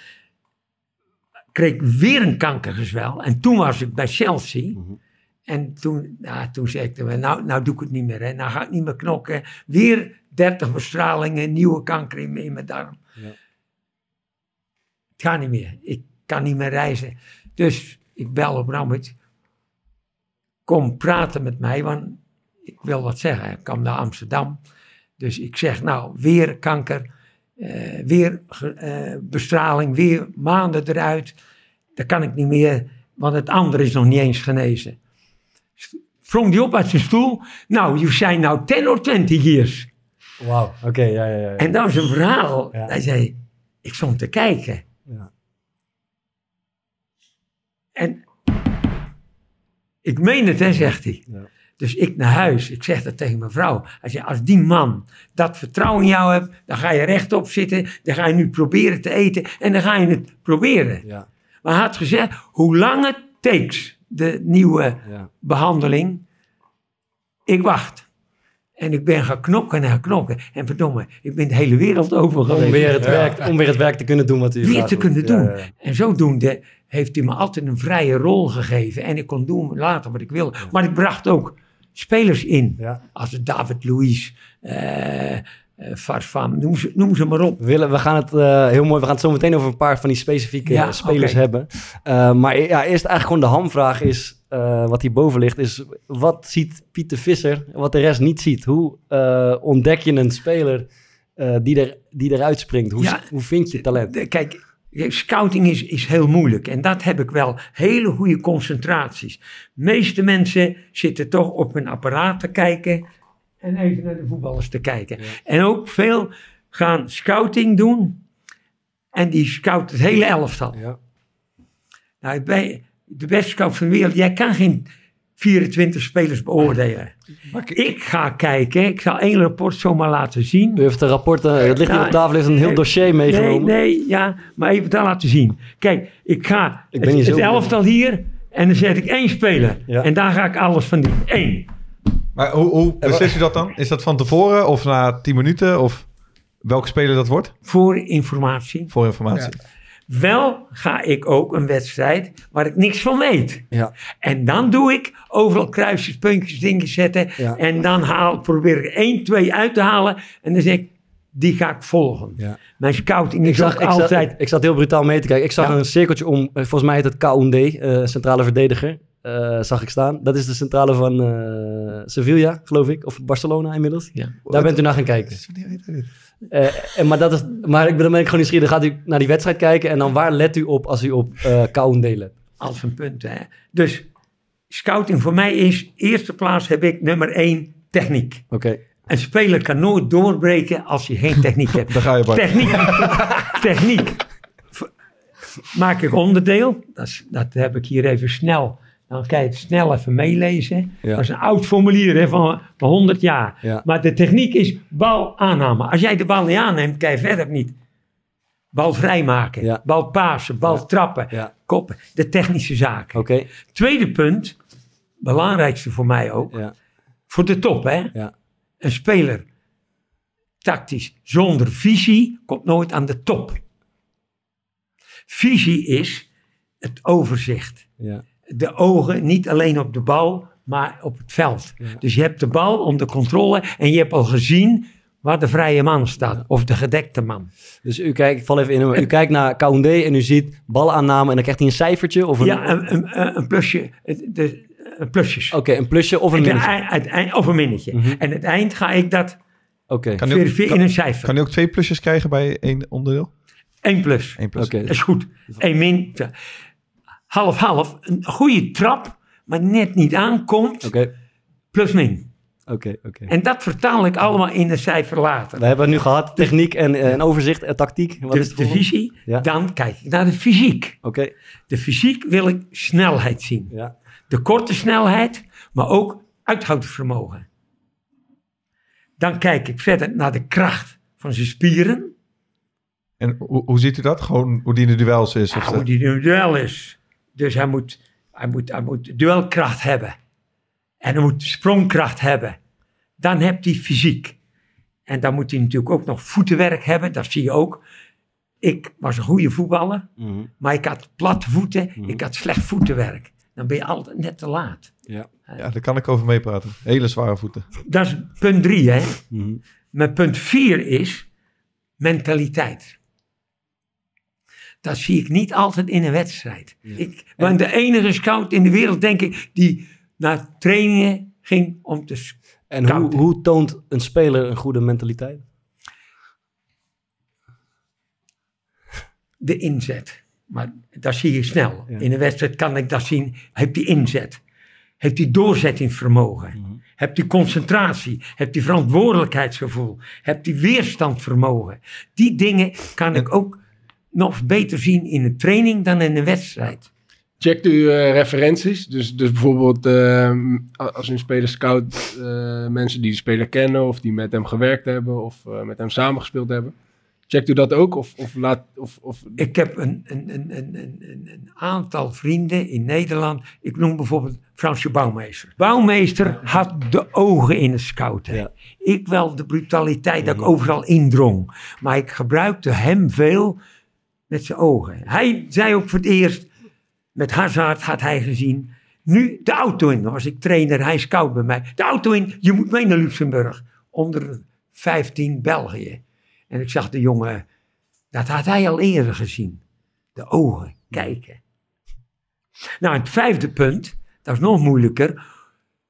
Speaker 5: kreeg ik weer een kankergezwel. En toen was ik bij Chelsea.
Speaker 1: Mhm.
Speaker 5: En toen, ja, toen zei ik, tegen me, nou, nou doe ik het niet meer. Hè. Nou ga ik niet meer knokken. Weer 30 bestralingen, nieuwe kanker in, mijn darm.
Speaker 1: Ja.
Speaker 5: Het gaat niet meer. Ik kan niet meer reizen. Dus ik bel op Ramit. Kom praten met mij, want ik wil wat zeggen. Ik kwam naar Amsterdam. Dus ik zeg, nou, weer kanker. eh, weer eh, bestraling, weer maanden eruit. Dat kan ik niet meer, want het andere is nog niet eens genezen. Sprong die op uit zijn stoel. Nou, you zijn nou 10 or 20 years.
Speaker 1: Wauw, oké, ja, ja, ja.
Speaker 5: En dat was een verhaal.
Speaker 1: Ja.
Speaker 5: Hij zei, ik stond te kijken.
Speaker 1: Ja.
Speaker 5: En ik meen het, hè, zegt hij.
Speaker 1: Ja.
Speaker 5: Dus ik naar huis, ik zeg dat tegen mijn vrouw. Hij zei, als die man dat vertrouwen in jou hebt, dan ga je rechtop zitten. Dan ga je nu proberen te eten en dan ga je het proberen.
Speaker 1: Ja,
Speaker 5: Maar hij had gezegd, hoe lang het takes, de nieuwe
Speaker 1: ja.
Speaker 5: behandeling, ik wacht. En ik ben gaan knokken en gaan knokken. En verdomme, ik ben de hele wereld over geweest.
Speaker 1: Om, weer het werk, om weer het werk te kunnen doen wat u
Speaker 5: Weer te
Speaker 1: doet.
Speaker 5: kunnen doen.
Speaker 1: ja, ja.
Speaker 5: En zodoende heeft hij me altijd een vrije rol gegeven. En ik kon doen later wat ik wilde. Maar ik bracht ook spelers in.
Speaker 1: Ja.
Speaker 5: Als David Luiz, eh eh, Farfan, noem ze, noem ze maar op.
Speaker 1: We, gaan het eh, heel mooi. We gaan het zo meteen over een paar van die specifieke
Speaker 5: Ja,
Speaker 1: eh, spelers hebben. Maar ja, eerst eigenlijk gewoon de hamvraag is, eh, wat hierboven ligt, is wat ziet Pieter Visser wat de rest niet ziet? Hoe ontdek je een speler die, er, die eruit springt? Hoe,
Speaker 5: Ja.
Speaker 1: hoe vind je talent?
Speaker 5: De- Kijk, scouting is, is heel moeilijk. En dat heb ik wel. Hele goede concentraties. De meeste mensen zitten toch op hun apparaat te kijken. En even naar de voetballers te kijken.
Speaker 1: Ja.
Speaker 5: En ook veel gaan scouting doen. En die scout het hele elftal.
Speaker 1: Ja.
Speaker 5: Nou, bij de beste scout van de wereld. Jij kan geen 24 spelers beoordelen. Ik ga kijken, ik zal één rapport zomaar laten zien.
Speaker 1: U heeft een rapport, eh, het ligt hier op tafel, heeft een heel
Speaker 5: nee,
Speaker 1: dossier meegenomen.
Speaker 5: Nee, nee, ja, maar even dat laten zien. Kijk, ik ga
Speaker 1: Ik ben
Speaker 5: het, het elftal hier en dan zet ik één speler.
Speaker 1: Ja.
Speaker 5: En daar ga ik alles van doen. Eén.
Speaker 4: Maar hoe, hoe beslis je dat dan? Is dat van tevoren of na 10 minuten? Of welke speler dat wordt?
Speaker 5: Voor informatie.
Speaker 4: Voor informatie.
Speaker 5: Wel ga ik ook een wedstrijd waar ik niks van weet.
Speaker 1: Ja.
Speaker 5: En dan doe ik overal kruisjes, puntjes, dingen zetten.
Speaker 1: Ja.
Speaker 5: En dan haal, probeer ik één, twee uit te halen. En dan zeg ik, die ga ik volgen.
Speaker 1: Ja.
Speaker 5: Mijn scouting
Speaker 1: Ik zag,
Speaker 5: ook
Speaker 1: ik,
Speaker 5: altijd...
Speaker 1: ik, ik zat heel brutaal mee te kijken. Ik zag
Speaker 5: Ja.
Speaker 1: een cirkeltje om, eh, volgens mij heet het Koundé, eh centrale verdediger. Eh, zag ik staan. Dat is de centrale van eh, Sevilla, geloof ik. Of Barcelona inmiddels.
Speaker 5: Ja.
Speaker 1: Daar bent u naar gaan kijken. Eh, en, maar, dat is, maar ik ben, dan ben ik gewoon nieuwsgierig. Dan gaat u naar die wedstrijd kijken. En dan waar let u op als u op eh Koundé let?
Speaker 5: Als een punt, hè. Dus scouting voor mij is, eerste plaats heb ik nummer één, techniek.
Speaker 1: Oké.
Speaker 5: Een speler kan nooit doorbreken als je geen techniek (laughs) hebt.
Speaker 4: Daar ga je, Bart.
Speaker 5: Techniek. techniek. Maak ik onderdeel. Dat, dat heb ik hier even snel. Dan kan je het snel even meelezen.
Speaker 1: Ja.
Speaker 5: Dat is een oud formulier hè, van, van 100 jaar.
Speaker 1: Ja.
Speaker 5: Maar de techniek is bal aanname. Als jij de bal niet aanneemt, kan je verder niet. Bal vrijmaken,
Speaker 1: Ja.
Speaker 5: bal pasen, bal trappen, koppen. De technische zaken. Tweede punt, belangrijkste voor mij ook. Voor de top, hè?
Speaker 1: Ja.
Speaker 5: Een speler tactisch zonder visie komt nooit aan de top. Visie is het overzicht.
Speaker 1: Ja.
Speaker 5: De ogen niet alleen op de bal, maar op het veld.
Speaker 1: Ja.
Speaker 5: Dus je hebt de bal onder controle en je hebt al gezien waar de vrije man staat. Of de gedekte man.
Speaker 1: Dus u kijkt, ik val even in. U kijkt naar Koundé en u ziet balaanname en dan krijgt hij een cijfertje of een...
Speaker 5: Ja, een, een, een plusje. het- De, een plusjes.
Speaker 1: Oké, een plusje of een minnetje.
Speaker 5: of een minnetje.
Speaker 1: Mhm.
Speaker 5: En het eind ga ik dat.
Speaker 4: Kan ook,
Speaker 5: verifiëren in een cijfer.
Speaker 4: kan hij ook twee plusjes krijgen bij één onderdeel?
Speaker 5: 1 plus.
Speaker 4: Eén plus.
Speaker 1: Oké.
Speaker 5: Dat is goed. 1 min. Half-half. Een goede trap, maar net niet aankomt.
Speaker 1: Oké,
Speaker 5: Plus min.
Speaker 1: oké, oké.
Speaker 5: En dat vertaal ik allemaal in een cijfer later.
Speaker 1: We hebben het nu gehad, techniek en, eh, en overzicht en tactiek. Wat is
Speaker 5: Dus
Speaker 1: het
Speaker 5: de visie.
Speaker 1: Ja.
Speaker 5: Dan kijk ik naar de fysiek.
Speaker 1: Oké,
Speaker 5: De fysiek wil ik snelheid zien.
Speaker 1: ja.
Speaker 5: De korte snelheid, maar ook uithoudingsvermogen. Dan kijk ik verder naar de kracht van zijn spieren.
Speaker 4: En hoe, hoe ziet u dat? Gewoon hoe die in de duels is? Of
Speaker 5: Ja,
Speaker 4: de-
Speaker 5: hoe die in een duel is. Dus hij moet, hij, moet, hij moet duelkracht hebben. En hij moet sprongkracht hebben. Dan heb hij fysiek. En dan moet hij natuurlijk ook nog voetenwerk hebben. Dat zie je ook. Ik was een goede voetballer.
Speaker 1: Mhm.
Speaker 5: Maar ik had platte voeten.
Speaker 1: Mhm.
Speaker 5: Ik had slecht voetenwerk. Dan ben je altijd net te laat.
Speaker 1: ja.
Speaker 4: Ja, daar kan ik over meepraten. Hele zware voeten.
Speaker 5: Dat is punt drie. Hè?
Speaker 1: Mhm.
Speaker 5: Maar punt vier is mentaliteit. Dat zie ik niet altijd in een wedstrijd. Ik ben de enige scout in de wereld, denk ik, die naar trainingen ging om te... s-
Speaker 1: En hoe, hoe toont een speler een goede mentaliteit?
Speaker 5: De inzet. Maar dat zie je snel.
Speaker 1: Ja.
Speaker 5: In een wedstrijd kan ik dat zien. Heeft die inzet? Heeft die doorzettingsvermogen?
Speaker 1: Mhm.
Speaker 5: Hebt die concentratie? Hebt die verantwoordelijkheidsgevoel? Hebt die weerstandvermogen? Die dingen kan ik ook nog beter zien in een training dan in een wedstrijd.
Speaker 3: Checkt u eh, referenties? Dus, dus bijvoorbeeld ehm, als een speler scout, eh, mensen die de speler kennen of die met hem gewerkt hebben of eh, met hem samengespeeld hebben. Checkt u dat ook? Of, of laat, of, of,
Speaker 5: Ik heb een, een, een, een, een, aantal vrienden in Nederland. Ik noem bijvoorbeeld Fransje Bouwmeester. Bouwmeester had de ogen in het scouten.
Speaker 1: Ja.
Speaker 5: Ik wel de brutaliteit dat ik overal indrong. Maar ik gebruikte hem veel met zijn ogen. Hij zei ook voor het eerst, met Hazard had hij gezien. Nu de auto in. Was ik trainer, hij scout bij mij. De auto in, je moet mee naar Luxemburg. Onder 15 België. En ik zag de jongen, dat had hij al eerder gezien. De ogen, kijken. Nou, het vijfde punt, dat is nog moeilijker.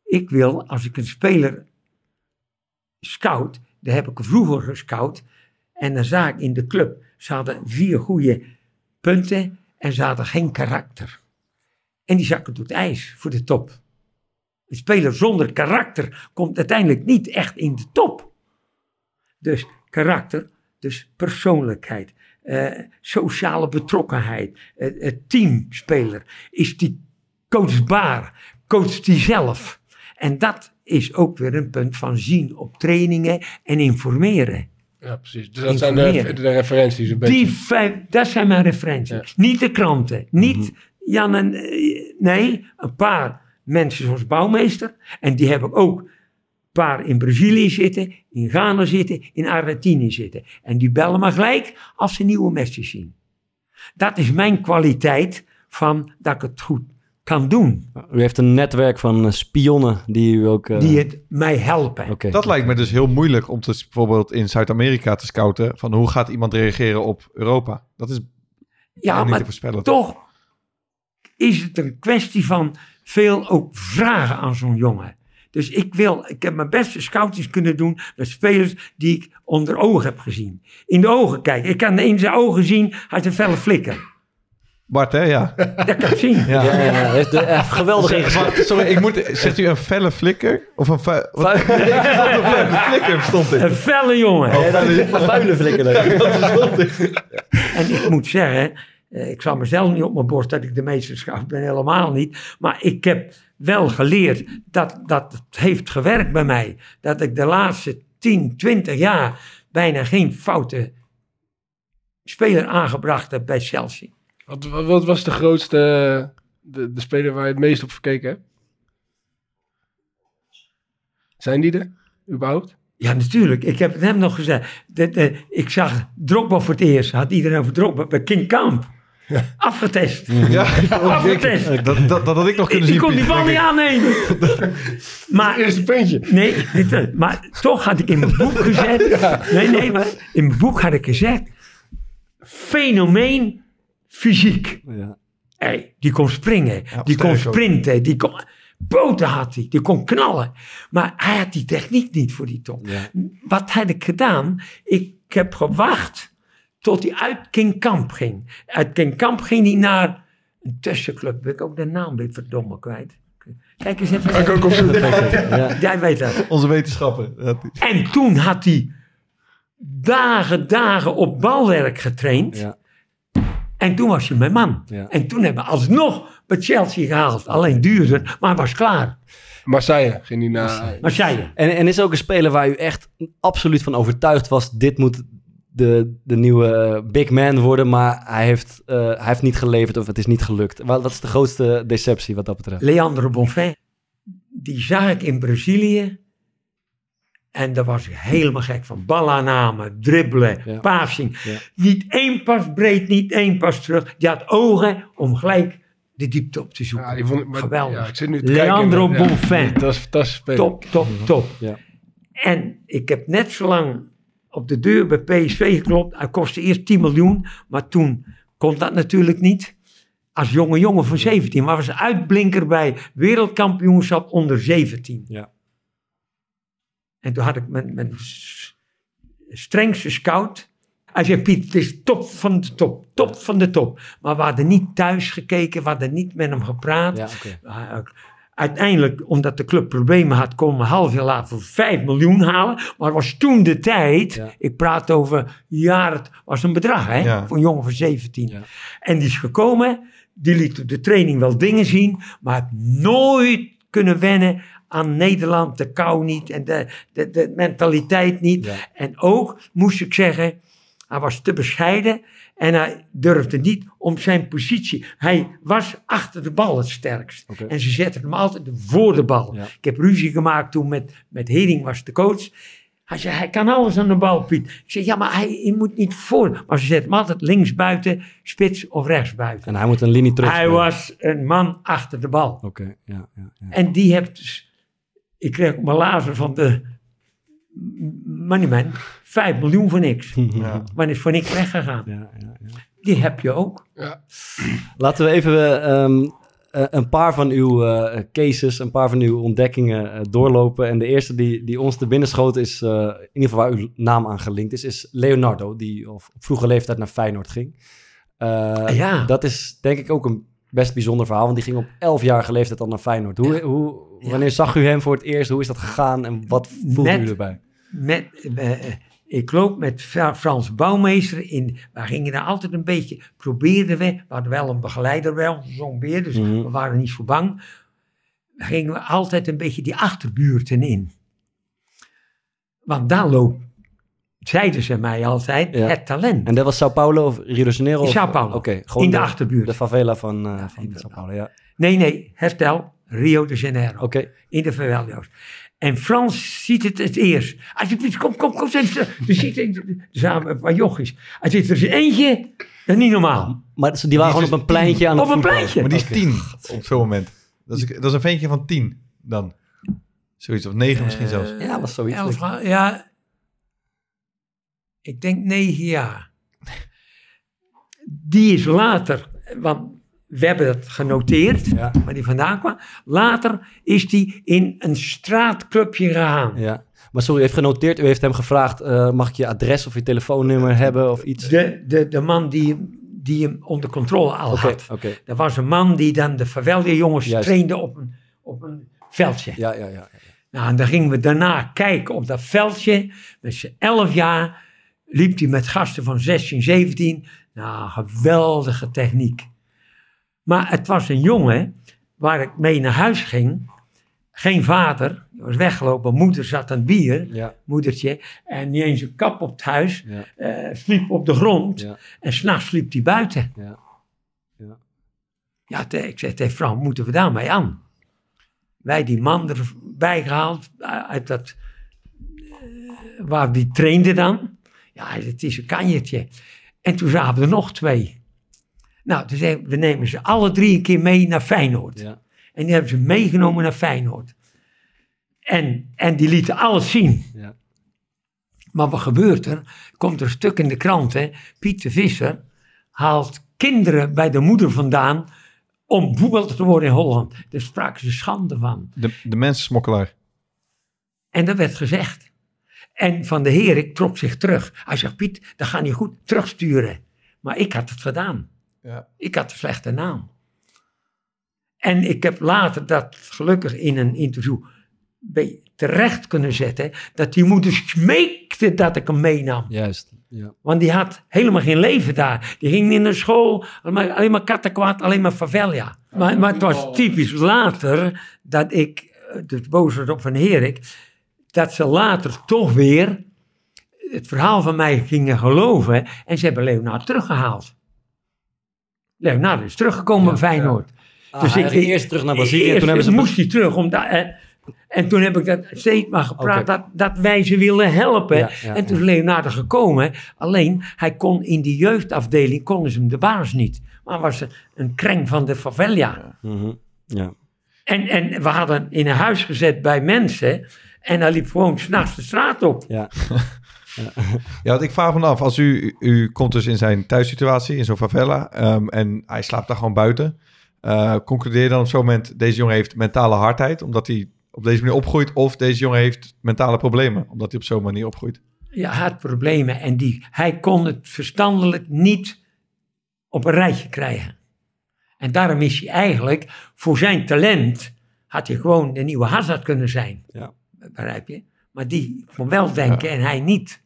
Speaker 5: Ik wil, als ik een speler scout, daar heb ik vroeger gescout. En dan zag ik in de club, ze hadden vier goede punten en ze hadden geen karakter. En die zakken door het ijs voor de top. Een speler zonder karakter komt uiteindelijk niet echt in de top. Dus karakter, dus persoonlijkheid, eh, sociale betrokkenheid, eh, eh, teamspeler. Is die coachbaar? coacht hij zelf. En dat is ook weer een punt van zien op trainingen en informeren.
Speaker 3: Ja, precies. Dus dat zijn de, de referenties een beetje.
Speaker 5: Die vijf, dat zijn mijn referenties. Niet de kranten. Niet
Speaker 3: Mhm.
Speaker 5: Jan en... eh, Nee, een paar mensen zoals bouwmeester. En die hebben ook een paar in Brazilië zitten, in Ghana zitten, in Argentinië zitten. En die bellen me gelijk als ze nieuwe matches zien. Dat is mijn kwaliteit van dat ik het goed kan doen.
Speaker 1: U heeft een netwerk van eh, spionnen die u ook... eh,
Speaker 5: Die het mij helpen.
Speaker 4: Dat lijkt me dus heel moeilijk om te, bijvoorbeeld in Zuid-Amerika te scouten. Van hoe gaat iemand reageren op Europa? Dat is
Speaker 5: Ja,
Speaker 4: niet te
Speaker 5: maar
Speaker 4: voorspellen.
Speaker 5: toch is het een kwestie van veel ook vragen aan zo'n jongen. Dus ik wil, ik heb mijn beste scoutings kunnen doen met spelers die ik onder ogen heb gezien. In de ogen kijken. Ik kan in zijn ogen zien, hij heeft een felle flikker.
Speaker 4: Bart, hè? Ja. (laughs)
Speaker 5: Dat kan ik zien.
Speaker 1: Ja, ja, ja. Heeft de, eh, geweldig.
Speaker 4: Maar, sorry, ik moet, zegt u een felle flikker? Of een, wat, (laughs) een felle (laughs) flikker stond
Speaker 5: Een
Speaker 4: ik.
Speaker 5: felle jongen.
Speaker 1: Vuile flikker.
Speaker 5: En ik moet zeggen, eh, ik zal mezelf niet op mijn borst dat ik de meeste scout ben, helemaal niet. Maar ik heb wel geleerd dat, dat het heeft gewerkt bij mij. Dat ik de laatste 10, 20 jaar bijna geen foute speler aangebracht heb bij Chelsea.
Speaker 3: Wat, wat- wat was de grootste, de, de speler waar je het meest op verkeken hebt? Zijn die er, überhaupt?
Speaker 5: Ja, natuurlijk. Ik heb het hem nog gezegd. De, de, ik zag Drogba voor het eerst. Had iedereen over Drogba bij King Camp. Afgetest.
Speaker 4: Ja,
Speaker 5: Afgetest.
Speaker 4: dat, dat, dat had ik nog
Speaker 5: Ik,
Speaker 4: kunnen
Speaker 5: ik
Speaker 4: zien.
Speaker 5: kon die bal niet aannemen. (laughs) maar
Speaker 3: Eerste puntje.
Speaker 5: Nee, niet, maar toch had ik in mijn boek gezet. Nee, nee, maar in mijn boek had ik gezegd. Fenomeen fysiek.
Speaker 1: Ja.
Speaker 5: Hey, die kon springen,
Speaker 4: Ja,
Speaker 5: die kon
Speaker 4: ook.
Speaker 5: sprinten, die kon. Poten had hij, die kon knallen. Maar hij had die techniek niet voor die top.
Speaker 1: Ja.
Speaker 5: Wat had ik gedaan? Ik heb gewacht tot hij uit King Camp ging. Uit King Camp ging hij naar een tussenclub. Ben ik ook de naam weer verdomme kwijt. Kijk eens even.
Speaker 3: Ik ook op
Speaker 1: Ja.
Speaker 5: Jij weet dat.
Speaker 4: Onze wetenschappen.
Speaker 5: En toen had hij dagen, dagen op balwerk getraind.
Speaker 1: Ja.
Speaker 5: En toen was hij mijn man.
Speaker 1: Ja.
Speaker 5: En toen hebben we alsnog bij Chelsea gehaald. Alleen duurder, maar was klaar.
Speaker 3: Marseille ging die naar...
Speaker 5: Marseille.
Speaker 1: En, en is er ook een speler waar u echt absoluut van overtuigd was... dit moet de, de nieuwe eh, big man worden... maar hij heeft, eh, hij heeft niet geleverd of het is niet gelukt. Wat, wat is de grootste deceptie wat dat betreft?
Speaker 5: Leandro Bonfim. Die zag ik in Brazilië. En daar was ik helemaal gek van. Ballaannamen, dribbelen,
Speaker 1: Ja.
Speaker 5: passing.
Speaker 1: Ja.
Speaker 5: Niet één pas breed, niet één pas terug. Die had ogen om gelijk de diepte op te zoeken.
Speaker 3: Ja, die vond ik... maar-
Speaker 5: Geweldig.
Speaker 3: Ja, ik zit nu te
Speaker 5: Leandro
Speaker 3: kijken. Ja,
Speaker 5: Bonfim.
Speaker 3: Dat is fantastisch speler.
Speaker 5: Top, top, top.
Speaker 1: Ja.
Speaker 5: En ik heb net zo lang op de deur bij PSV geklopt. Hij kostte eerst 10 miljoen, maar toen kon dat natuurlijk niet. Als jonge jongen van 17, maar was een uitblinker bij wereldkampioenschap onder 17.
Speaker 1: Ja.
Speaker 5: En toen had ik mijn, mijn strengste scout. Hij zei, Piet, het is top van de top, top van de top. Maar we hadden niet thuis gekeken, we hadden niet met hem gepraat.
Speaker 1: Ja, oké.
Speaker 5: Uh, Uiteindelijk, omdat de club problemen had, kon we een half jaar later voor 5 miljoen halen. Maar het was toen de tijd,
Speaker 1: Ja.
Speaker 5: ik praat over jaar, het was een bedrag hè,
Speaker 4: Ja.
Speaker 5: voor een jongen van 17.
Speaker 1: Ja.
Speaker 5: En die is gekomen, die liet op de training wel dingen zien, maar nooit kunnen wennen aan Nederland, de kou niet en de, de, de mentaliteit niet.
Speaker 1: Ja.
Speaker 5: En ook, moest ik zeggen, hij was te bescheiden en hij durfde niet om zijn positie. Hij was achter de bal het sterkst. En ze zetten hem altijd voor de bal.
Speaker 1: Ja.
Speaker 5: Ik heb ruzie gemaakt toen met, met Hering was de coach. Hij zei, hij kan alles aan de bal, Piet. Ik zeg, ja, maar hij, hij moet niet voor. Maar ze zetten hem altijd links buiten, spits of rechts buiten.
Speaker 1: En hij moet een linie terug
Speaker 5: Hij was een man achter de bal.
Speaker 1: Oké, ja, ja, ja.
Speaker 5: En die heeft dus... Ik kreeg op mijn lazer van de Moneyman 5 miljoen voor niks.
Speaker 4: Ja.
Speaker 5: Maar is voor niks weggegaan.
Speaker 1: Ja, ja, ja.
Speaker 5: Die heb je ook.
Speaker 1: Laten we even ehm, eh, een paar van uw eh, cases, een paar van uw ontdekkingen eh, doorlopen. En de eerste die, die ons te binnen schoot is, eh, in ieder geval waar uw naam aan gelinkt is, is Leonardo, die op vroege leeftijd naar Feyenoord ging. Eh,
Speaker 5: Ja.
Speaker 1: Dat is denk ik ook een best bijzonder verhaal, want die ging op 11-jarige leeftijd al naar Feyenoord. Hoe, hoe. Wanneer zag u hem voor het eerst? Hoe is dat gegaan en wat voelde u erbij?
Speaker 5: Met, eh, eh, ik loop met Fra- Frans Bouwmeester in. We gingen daar altijd een beetje. Probeerden we. We hadden wel een begeleider wel, zo'n beer. Dus
Speaker 1: Mhm.
Speaker 5: we waren niet zo bang. gingen we altijd een beetje die achterbuurten in. Want daar loopt, zeiden ze mij altijd,
Speaker 1: Ja.
Speaker 5: het talent.
Speaker 1: En dat was Sao Paulo of Rio de Janeiro?
Speaker 5: In Sao Paulo.
Speaker 1: Oké, gewoon
Speaker 5: in de, achterbuurt.
Speaker 1: De favela van, eh, van. Sao Paulo, ja.
Speaker 5: Nee, nee, herstel, Rio de Janeiro.
Speaker 1: Oké,
Speaker 5: In de favela's. En Frans ziet het het eerst. Alsjeblieft, kom, kom, kom. Er zit samen een paar jochies. Hij zit er eentje, dat is niet normaal.
Speaker 1: maar die waren
Speaker 4: Die
Speaker 1: gewoon op een pleintje aan het
Speaker 5: Op een pleintje.
Speaker 4: Maar die is tien op zo'n moment. Dat is, dat is een ventje van tien dan. Zoiets, of negen misschien zelfs.
Speaker 5: Eh,
Speaker 1: Ja, was zoiets.
Speaker 5: elf ja, ik denk negen jaar. Die is later, want we hebben dat genoteerd,
Speaker 1: Ja.
Speaker 5: waar die vandaan kwam. Later is die in een straatclubje gegaan.
Speaker 1: Ja. Maar sorry, u heeft genoteerd. U heeft hem gevraagd, eh, mag ik je adres of je telefoonnummer hebben of iets?
Speaker 5: De, de, de man die, die hem onder controle al had. Dat was een man die dan de favela jongens
Speaker 1: Juist.
Speaker 5: trainde op een, op een veldje.
Speaker 1: Ja, ja, ja.
Speaker 5: Nou, en dan gingen we daarna kijken op dat veldje. Met z'n elf jaar liep hij met gasten van 16, 17. Nou, geweldige techniek. Maar het was een jongen waar ik mee naar huis ging. Geen vader, die was weggelopen. Moeder zat aan het bier,
Speaker 1: Ja,
Speaker 5: moedertje. En niet eens een kap op het huis.
Speaker 1: ja,
Speaker 5: eh, sliep op de grond.
Speaker 1: ja,
Speaker 5: En s'nachts sliep hij buiten.
Speaker 1: ja. ja.
Speaker 5: Ja, te- ik zeg tegen Frank, moeten we daarmee aan? Wij die man erbij gehaald, uh, uit dat, eh, waar die trainde dan. Ja, het is een kanjertje. En toen zaten er nog twee. Nou, toen zei ik, we nemen ze alle drie een keer mee naar Feyenoord.
Speaker 1: ja.
Speaker 5: En die hebben ze meegenomen naar Feyenoord. En, en die lieten alles zien.
Speaker 1: ja.
Speaker 5: Maar wat gebeurt er? Komt er een stuk in de krant, hè? Piet de Visser haalt kinderen bij de moeder vandaan om voetballer te worden in Holland. Daar spraken ze schande van.
Speaker 4: De, de mensensmokkelaar.
Speaker 5: En dat werd gezegd. En Van de Herik trok zich terug. Hij zegt, Piet, dat ga je goed terugsturen. Maar ik had het gedaan.
Speaker 4: Ja.
Speaker 5: Ik had een slechte naam. En ik heb later dat gelukkig in een interview terecht kunnen zetten. Dat die moeder smeekte dat ik hem meenam.
Speaker 1: Juist. Ja.
Speaker 5: Want die had helemaal geen leven daar. Die ging in de school, alleen maar, alleen maar kattenkwaad, alleen maar favela. Maar, maar het was typisch later dat ik, eh, dus boos werd op Van Herik, dat ze later toch weer het verhaal van mij gingen geloven en ze hebben Leonard teruggehaald. Leonard is teruggekomen bij Feyenoord.
Speaker 1: Ah, hij ging eerst terug naar Brazilië en toen hebben ze...
Speaker 5: moest hij terug. Omdat, eh, en toen heb ik dat steeds maar gepraat dat, dat wij ze willen helpen.
Speaker 1: Ja, ja,
Speaker 5: en toen is Leonardo gekomen. Alleen, hij kon in die jeugdafdeling, konden ze hem de baas niet. Maar was een, een kreng van de favela.
Speaker 1: Mhm. Ja.
Speaker 5: En, en we hadden in een huis gezet bij mensen. En hij liep gewoon s'nachts de straat op.
Speaker 1: Ja. (laughs)
Speaker 4: Ja, want ik vraag me af, als u, u, komt dus in zijn thuissituatie, in zo'n favela, ehm, en hij slaapt daar gewoon buiten. eh, concludeer je dan op zo'n moment, deze jongen heeft mentale hardheid, omdat hij op deze manier opgroeit, of deze jongen heeft mentale problemen, omdat hij op zo'n manier opgroeit?
Speaker 5: Ja, hij had problemen. En die, hij kon het verstandelijk niet op een rijtje krijgen. En daarom is hij eigenlijk, voor zijn talent, had hij gewoon de nieuwe Hazard kunnen zijn.
Speaker 1: Ja.
Speaker 5: Begrijp je? Maar die kon wel denken en hij niet.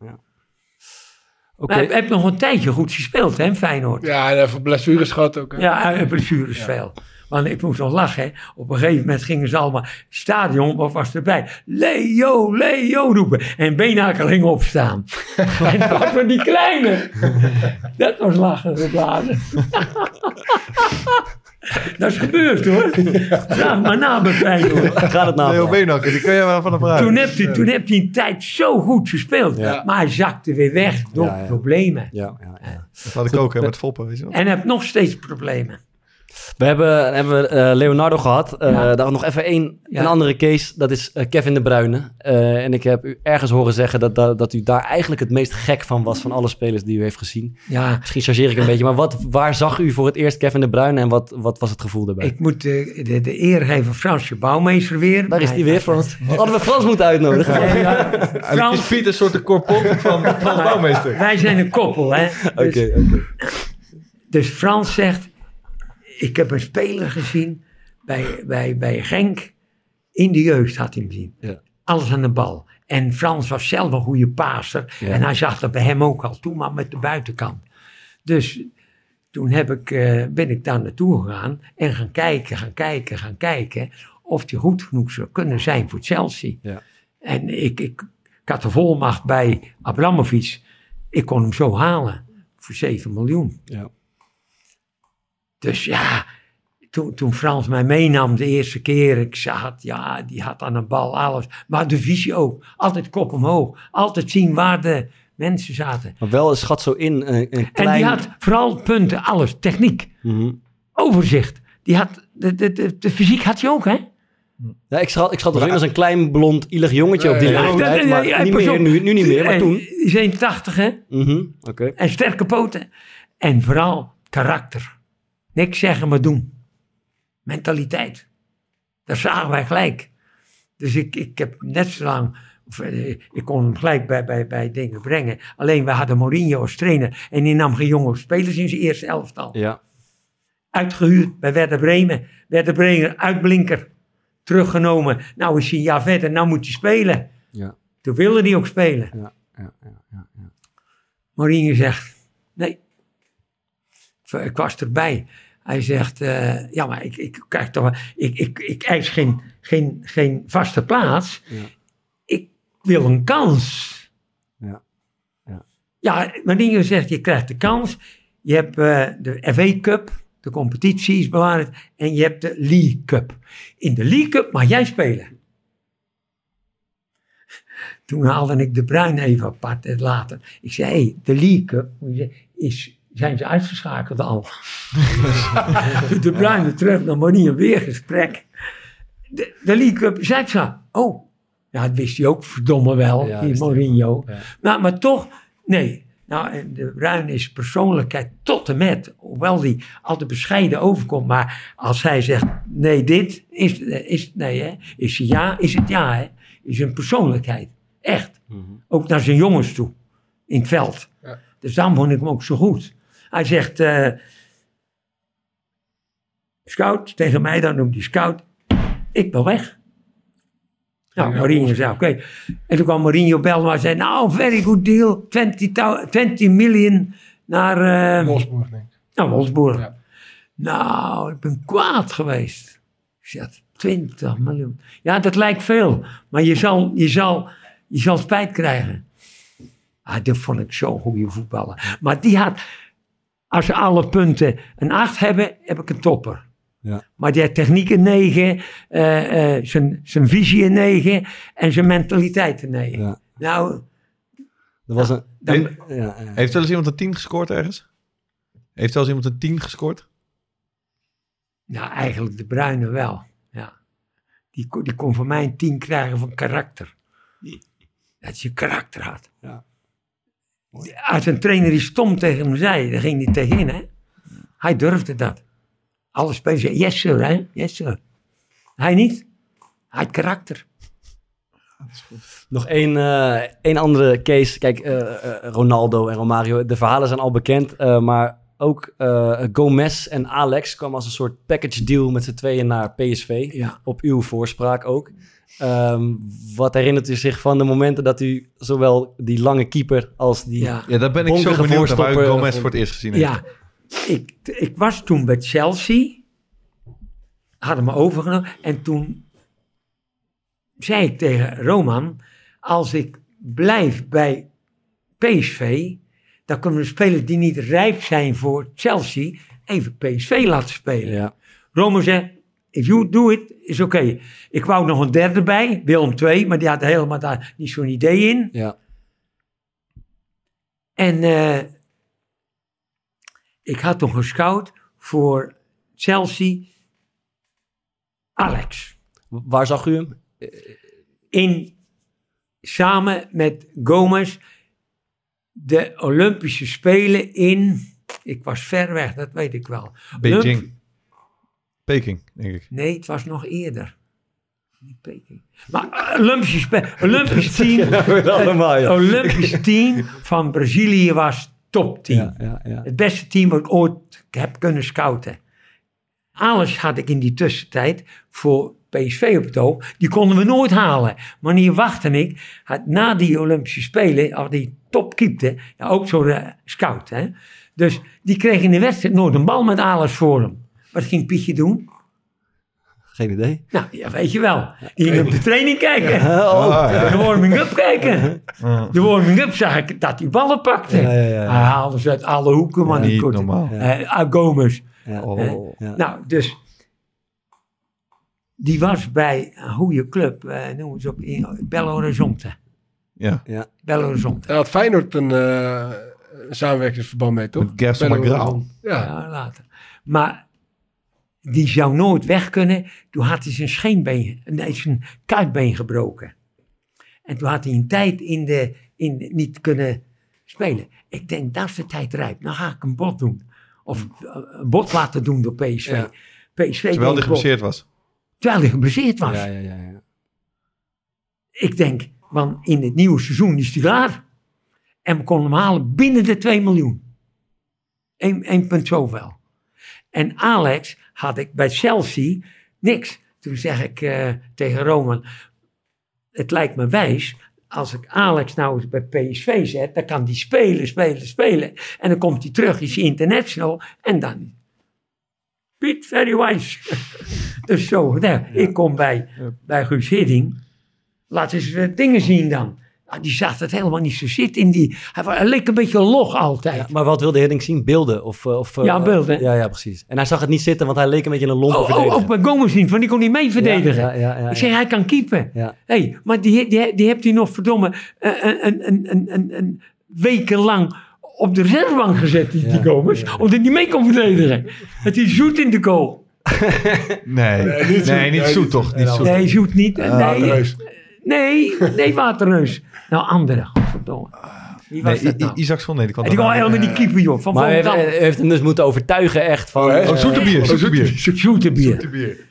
Speaker 1: Oké.
Speaker 5: Maar hij heeft nog een tijdje goed gespeeld, hè, Feyenoord.
Speaker 3: Ja, en even blessures gehad ook. Hè?
Speaker 5: Ja, blessures veel. Want ik moest nog lachen. hè. Op een gegeven moment gingen ze allemaal... Stadion wat was erbij. Leo, Leo roepen. En Beenhaker ging opstaan. (laughs) en dat was van die kleine. dat was lachen geblazen. (laughs) dat is gebeurd hoor. (laughs) Vraag maar na bij Feyenoord.
Speaker 1: Gaat het nou?
Speaker 4: Leo Beenhakker, die kun je wel van de vraag.
Speaker 5: Toen heeft, hij, toen heeft hij een tijd zo goed gespeeld.
Speaker 1: Ja.
Speaker 5: Maar hij zakte weer weg door
Speaker 1: Ja, ja.
Speaker 5: problemen.
Speaker 1: Ja, ja, ja.
Speaker 4: Dat had ik ook hè, met Foppen, weet je wel.
Speaker 5: En hij heeft nog steeds problemen.
Speaker 1: We hebben, hebben eh, Leonardo gehad. Eh,
Speaker 5: Ja.
Speaker 1: Daar nog even één,
Speaker 5: Ja.
Speaker 1: een andere case. Dat is eh, Kevin de Bruyne. Eh, en ik heb u ergens horen zeggen dat, dat, dat u daar eigenlijk het meest gek van was van alle spelers die u heeft gezien.
Speaker 5: Ja,
Speaker 1: Misschien chargeer ik een beetje, maar wat, waar zag u voor het eerst Kevin de Bruyne en wat, wat was het gevoel daarbij?
Speaker 5: Ik moet de, de, de eer geven Fransje Bouwmeester weer.
Speaker 1: Daar is hij
Speaker 5: Hij-
Speaker 1: weer, Frans. Hadden we Frans moeten uitnodigen?
Speaker 5: Ja,
Speaker 4: is
Speaker 5: Frans,
Speaker 4: Piet een soort de corpot van, van de (laughs) bouwmeester.
Speaker 5: wij zijn een koppel, hè.
Speaker 1: Oké,
Speaker 5: Dus,
Speaker 1: oké.
Speaker 5: dus Frans zegt, ik heb een speler gezien bij, bij, bij Genk. In de jeugd had hij hem gezien.
Speaker 1: Ja.
Speaker 5: Alles aan de bal. En Frans was zelf een goede paaser.
Speaker 1: Ja.
Speaker 5: En hij zag dat bij hem ook al toe, maar met de buitenkant. Dus toen heb ik, eh, ben ik daar naartoe gegaan en gaan kijken, gaan kijken, gaan kijken. of hij goed genoeg zou kunnen zijn voor Chelsea.
Speaker 1: Ja.
Speaker 5: En ik, ik, ik had de volmacht bij Abramovic. Ik kon hem zo halen voor 7 miljoen.
Speaker 1: Ja.
Speaker 5: Dus ja, toen, toen Frans mij meenam de eerste keer, ik zag ja, die had aan een bal alles. Maar de visie ook, altijd kop omhoog, altijd zien waar de mensen zaten.
Speaker 1: Maar wel een schat zo in, een, een klein...
Speaker 5: En die had vooral punten, alles, techniek,
Speaker 1: Mhm.
Speaker 5: overzicht. Die had, de, de, de, de fysiek had hij ook, hè?
Speaker 1: Ja, ik schat, ik schat er als een klein blond ielig jongetje op die
Speaker 3: Ja,
Speaker 1: leeftijd, maar
Speaker 5: ja,
Speaker 1: niet meer,
Speaker 5: op.
Speaker 1: nu, nu niet meer, maar
Speaker 5: En
Speaker 1: toen.
Speaker 5: Die is 81, hè?
Speaker 1: Mhm, Oké.
Speaker 5: En sterke poten. En vooral karakter. Niks zeggen, maar doen. Mentaliteit. Dat zagen wij gelijk. Dus ik, ik heb net zo lang... of, eh, ik kon hem gelijk bij, bij, bij dingen brengen. Alleen we hadden Mourinho als trainer. En die nam geen jonge spelers in zijn eerste elftal.
Speaker 1: Ja.
Speaker 5: Uitgehuurd bij Werder Bremen. Werder Bremen, uitblinker. Teruggenomen. Nou is hij een jaar verder, nou moet hij spelen.
Speaker 1: Ja.
Speaker 5: Toen wilde hij ook spelen.
Speaker 1: Ja, ja, ja, ja, ja.
Speaker 5: Mourinho zegt, nee. Ik was erbij. Hij zegt, eh, ja, maar ik, ik krijg toch, ik, ik, ik eis geen, geen, geen vaste plaats.
Speaker 1: Ja.
Speaker 5: Ik wil een kans.
Speaker 1: Ja. Ja.
Speaker 5: Ja, Mourinho zegt, je krijgt de kans. Je hebt eh, de FA Cup, de competitie is belangrijk. En je hebt de League Cup. In de League Cup mag jij spelen. Toen haalde ik de Bruin even apart en later. Ik zei, hey, de League Cup je is, zijn ze uitgeschakeld al. (laughs) de Bruin terug naar Mourinho, weer gesprek. De, de League Cup, zei ze, oh. Ja, dat wist hij ook verdomme wel,
Speaker 1: Ja,
Speaker 5: die Mourinho.
Speaker 1: Ja.
Speaker 5: Nou, maar toch, nee. Nou, en de Bruin is persoonlijkheid tot en met. Hoewel die altijd bescheiden overkomt. Maar als hij zegt, nee, dit is, is het nee, hè. Is het ja, is het ja, hè. Is een persoonlijkheid. Echt.
Speaker 1: Mhm.
Speaker 5: Ook naar zijn jongens toe. In het veld.
Speaker 3: Ja.
Speaker 5: Dus daarom vond ik hem ook zo goed. Hij zegt, eh, scout, tegen mij dan noemt hij scout. Ik ben weg. Nou, Mourinho zei, oké. En toen kwam Mourinho bellen maar zei, nou, very good deal. 20, thou- 20 miljoen naar eh
Speaker 3: Wolfsburg, denk ik.
Speaker 5: naar Wolfsburg.
Speaker 3: Ja.
Speaker 5: Nou, ik ben kwaad geweest. Ik zeg, 20 miljoen. Ja, dat lijkt veel. Maar je zal, je zal, je zal spijt krijgen. Ah, dat vond ik zo'n goede voetballer. Maar die had, als ze alle punten een 8 hebben, heb ik een topper.
Speaker 1: Ja.
Speaker 5: Maar die had techniek een 9, eh, eh, zijn, zijn visie een 9 en zijn mentaliteit een 9.
Speaker 1: Ja.
Speaker 5: Nou,
Speaker 1: Dat was een...
Speaker 5: dan,
Speaker 1: Ja, ja.
Speaker 4: Heeft wel eens iemand een 10 gescoord ergens? Heeft wel eens iemand een 10 gescoord?
Speaker 5: Nou, eigenlijk de Bruine wel. Ja. Die, kon- die kon van mij een tien krijgen van karakter. Dat je karakter had.
Speaker 1: Ja.
Speaker 5: Als een trainer die stom tegen hem zei, dan ging hij tegenin, hè. Hij durfde dat. Alle spelers zeiden, yes sir, hè. Yes sir. Hij niet. Hij had karakter.
Speaker 1: Nog één, eh, één andere case. Kijk, eh, eh, Ronaldo en Romario, de verhalen zijn al bekend. maar ook Gomez en Alex kwamen als een soort package deal met z'n tweeën naar PSV.
Speaker 5: Ja.
Speaker 1: Op uw voorspraak ook. Ehm, wat herinnert u zich van de momenten dat u zowel die lange keeper als die...
Speaker 5: Ja.
Speaker 4: Ja, daar ben ik zo
Speaker 1: Bonkige
Speaker 4: benieuwd naar waar u
Speaker 1: voorstopper
Speaker 4: Gomez
Speaker 1: van-
Speaker 4: voor het eerst gezien heeft.
Speaker 5: Ja, ik, ik was toen bij Chelsea. Hadden me overgenomen. En toen zei ik tegen Roman, als ik blijf bij PSV, dan kunnen we spelers die niet rijp zijn voor Chelsea, even PSV laten spelen.
Speaker 1: Ja.
Speaker 5: Roman zei, if you do it, is oké. Ik wou nog een derde bij, Willem II, maar die had helemaal daar niet zo'n idee in.
Speaker 1: ja.
Speaker 5: En eh, ik had toen gescout voor Chelsea Alex.
Speaker 1: Waar zag u hem?
Speaker 5: In, samen met Gomez de Olympische Spelen in, ik was ver weg, dat weet ik wel.
Speaker 4: Beijing.
Speaker 5: Olymp-
Speaker 4: Peking, denk ik.
Speaker 5: Nee, het was nog eerder. Niet Peking. Maar eh, Olympische Spelen, Olympisch (laughs) team,
Speaker 1: allemaal, ja.
Speaker 5: Olympisch team van Brazilië was topteam.
Speaker 1: Ja, ja.
Speaker 5: Het beste team wat ik ooit heb kunnen scouten. Alles had ik in die tussentijd voor PSV op het oog. Die konden we nooit halen. Maar hier wachtte ik. Had na die Olympische Spelen, al die topkeepte, ja, ook zo'n eh, scout. Hè? Dus die kreeg in de wedstrijd nooit een bal met alles voor hem. Wat ging Pietje doen?
Speaker 1: Geen idee.
Speaker 5: Nou, ja, weet je wel. Die ging op de training kijken.
Speaker 4: Ah,
Speaker 5: De warming-up kijken.
Speaker 4: ja.
Speaker 5: De warming-up zag ik dat hij ballen pakte.
Speaker 1: Ja, ja, ja, ja.
Speaker 5: Hij haalde ze uit alle hoeken, man. die
Speaker 4: Niet
Speaker 5: korte.
Speaker 4: normaal.
Speaker 5: Gomez.
Speaker 1: Ja.
Speaker 4: Oh.
Speaker 1: Ja.
Speaker 5: Nou, dus... Die was bij een goede club, eh noemen ze op, in Belo Horizonte.
Speaker 4: Ja,
Speaker 5: Belo Horizonte.
Speaker 3: Daar had Feyenoord een eh, een samenwerkingsverband mee, toch?
Speaker 4: met Gerson.
Speaker 3: Ja.
Speaker 5: Ja, later. Maar die zou nooit weg kunnen. Toen had hij zijn scheenbeen, nee, zijn kuitbeen gebroken. En toen had hij een tijd in de, in de- niet kunnen spelen. Ik denk, dat is de tijd rijp. Dan ga ik een bot doen. Of eh, een bot laten doen door PSV.
Speaker 1: Ja.
Speaker 5: PSV
Speaker 4: Terwijl hij geblesseerd was.
Speaker 5: Terwijl hij geblesseerd was.
Speaker 1: Ja, ja, ja, ja.
Speaker 5: Ik denk, want in het nieuwe seizoen is hij klaar. En we konden hem halen binnen de 2 miljoen. 1, 1 punt zoveel. En Alex had ik bij Chelsea niks. Toen zeg ik eh, tegen Roman, het lijkt me wijs, als ik Alex nou eens bij PSV zet, dan kan die spelen, spelen, spelen. En dan komt hij terug, is hij international, en dan... Piet, very wise. (laughs) dus zo, nou, ik kom bij, bij Guus Hidding. Laat eens eh, dingen zien dan. Nou, die zag het helemaal niet zo zitten in die... Hij, leek een beetje log altijd.
Speaker 1: Ja, maar wat wilde Hiddink zien? Beelden? Of, eh, of, eh,
Speaker 5: Ja, beelden.
Speaker 1: Ja, ja, precies. En hij zag het niet zitten, want hij leek een beetje een lompe
Speaker 5: Oh, oh,
Speaker 1: verdediger.
Speaker 5: ook bij Gomez niet, want die kon niet mee verdedigen.
Speaker 1: Ja, ja, ja, ja,
Speaker 5: Ik zeg, hij kan keepen.
Speaker 1: Ja.
Speaker 5: hey, maar die, die, die hebt hij nog verdomme eh, een, een, een, een, een wekenlang op de reservebank gezet, die, die
Speaker 1: Ja,
Speaker 5: Gomez, omdat hij niet mee kon verdedigen. Het is zoet in de goal.
Speaker 4: Nee, nee,
Speaker 3: niet zoet.
Speaker 4: niet
Speaker 3: Nee,
Speaker 4: zoet
Speaker 3: niet
Speaker 4: toch? Niet zoet.
Speaker 5: Nee, zoet niet. nee,
Speaker 3: Waterreus.
Speaker 5: Nee, nee, Waterreus. Nou, andere, godverdomme. Wie was
Speaker 4: Nee,
Speaker 5: dat nou?
Speaker 4: I- Isaacson, nee, die kwam
Speaker 5: En die kwam helemaal die keeper, joh. Van
Speaker 1: Maar hij heeft,
Speaker 5: Volendam.
Speaker 1: hij heeft hem dus moeten overtuigen echt van...
Speaker 3: Oh,
Speaker 4: Oh, zoeterbier,
Speaker 3: Oh,
Speaker 4: zoeterbier.
Speaker 5: Zoete bier.
Speaker 3: bier.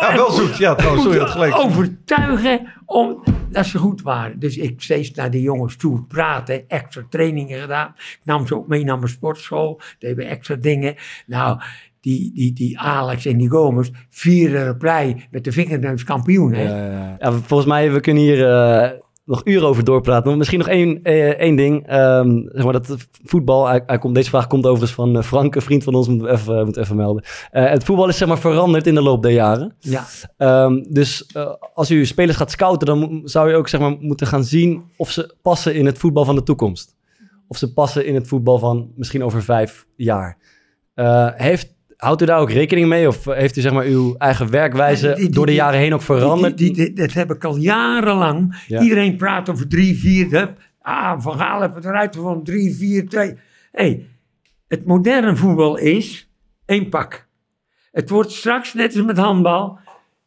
Speaker 4: Ja, wel zoet. Ja, trouwens, sorry, dat gelijk.
Speaker 5: overtuigen om, dat ze goed waren. Dus ik steeds naar de jongens toe praten, extra trainingen gedaan. Ik nam ze ook mee naar mijn sportschool, deden we extra dingen. Nou, die, die, die Alex en die Gomez vieren blij met de vingerneus kampioen. Hè?
Speaker 1: Ja, ja. Ja, volgens mij, we kunnen hier eh, nog uren over doorpraten. Maar Misschien nog één, eh, één ding. Ehm, zeg maar dat voetbal, hij, hij komt, deze vraag komt overigens van eh, Frank, een vriend van ons, moet even, moet even melden. Het voetbal is zeg maar veranderd in de loop der jaren.
Speaker 5: Ja.
Speaker 1: Ehm, dus als u spelers gaat scouten, dan zou je ook zeg maar, moeten gaan zien of ze passen in het voetbal van de toekomst. Of ze passen in het voetbal van misschien over vijf jaar. Heeft, houdt u daar ook rekening mee? Of heeft u zeg maar, uw eigen werkwijze
Speaker 5: Die- die-
Speaker 1: door de
Speaker 5: die-
Speaker 1: jaren heen ook veranderd?
Speaker 5: Die, die, die- dat heb ik al jarenlang.
Speaker 1: Ja.
Speaker 5: Iedereen praat over drie, vier. Hup. Ah, Van Gaal heeft het eruit van drie, vier, twee. hey, het moderne voetbal is één pak. Het wordt straks, net als met handbal,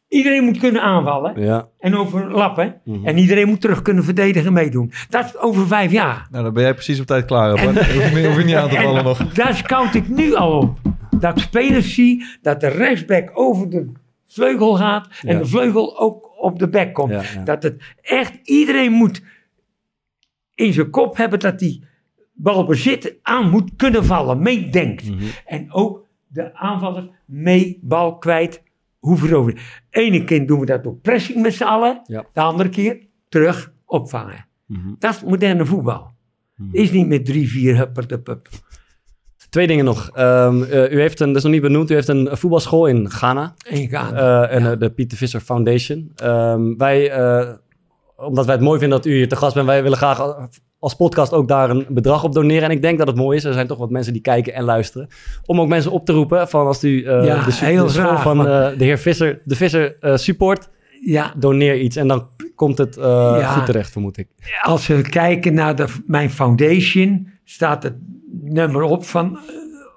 Speaker 5: iedereen moet kunnen aanvallen
Speaker 1: Ja.
Speaker 5: en overlappen.
Speaker 1: Mhm.
Speaker 5: En iedereen moet terug kunnen verdedigen en meedoen. Dat is over vijf jaar.
Speaker 4: Nou, dan ben jij precies op tijd klaar.
Speaker 5: En, (laughs)
Speaker 4: hoef, je, niet aan te (laughs) vallen
Speaker 5: En
Speaker 4: nog.
Speaker 5: daar scout ik nu al op. Dat spelers zie dat de rechtsback over de vleugel gaat en
Speaker 1: Ja.
Speaker 5: de vleugel ook op de back komt.
Speaker 1: Ja, ja.
Speaker 5: Dat het echt iedereen moet in zijn kop hebben dat die balbezit aan moet kunnen vallen, meedenkt.
Speaker 1: Mhm.
Speaker 5: En ook de aanvallers mee bal kwijt hoeven veroveren. Ene keer doen we dat door pressing met z'n allen, de andere keer terug opvangen.
Speaker 1: Mhm.
Speaker 5: Dat is moderne voetbal. Is niet met drie, vier hupper de pup.
Speaker 1: Twee dingen nog. Ehm, eh, u heeft een, dat is nog niet benoemd, u heeft een voetbalschool in Ghana.
Speaker 5: En gaan.
Speaker 1: eh, en
Speaker 5: Ja.
Speaker 1: de Pieter Visser Foundation. Ehm, wij, eh, omdat wij het mooi vinden dat u hier te gast bent, wij willen graag als podcast ook daar een bedrag op doneren. En ik denk dat het mooi is. Er zijn toch wat mensen die kijken en luisteren. Om ook mensen op te roepen van als u
Speaker 5: Ja,
Speaker 1: de,
Speaker 5: heel
Speaker 1: de school
Speaker 5: graag,
Speaker 1: van de heer Visser, de Visser support,
Speaker 5: ja,
Speaker 1: doneer iets. En dan komt het
Speaker 5: Ja.
Speaker 1: goed terecht, vermoed ik.
Speaker 5: als we kijken naar de, mijn foundation, staat het nummer op van eh,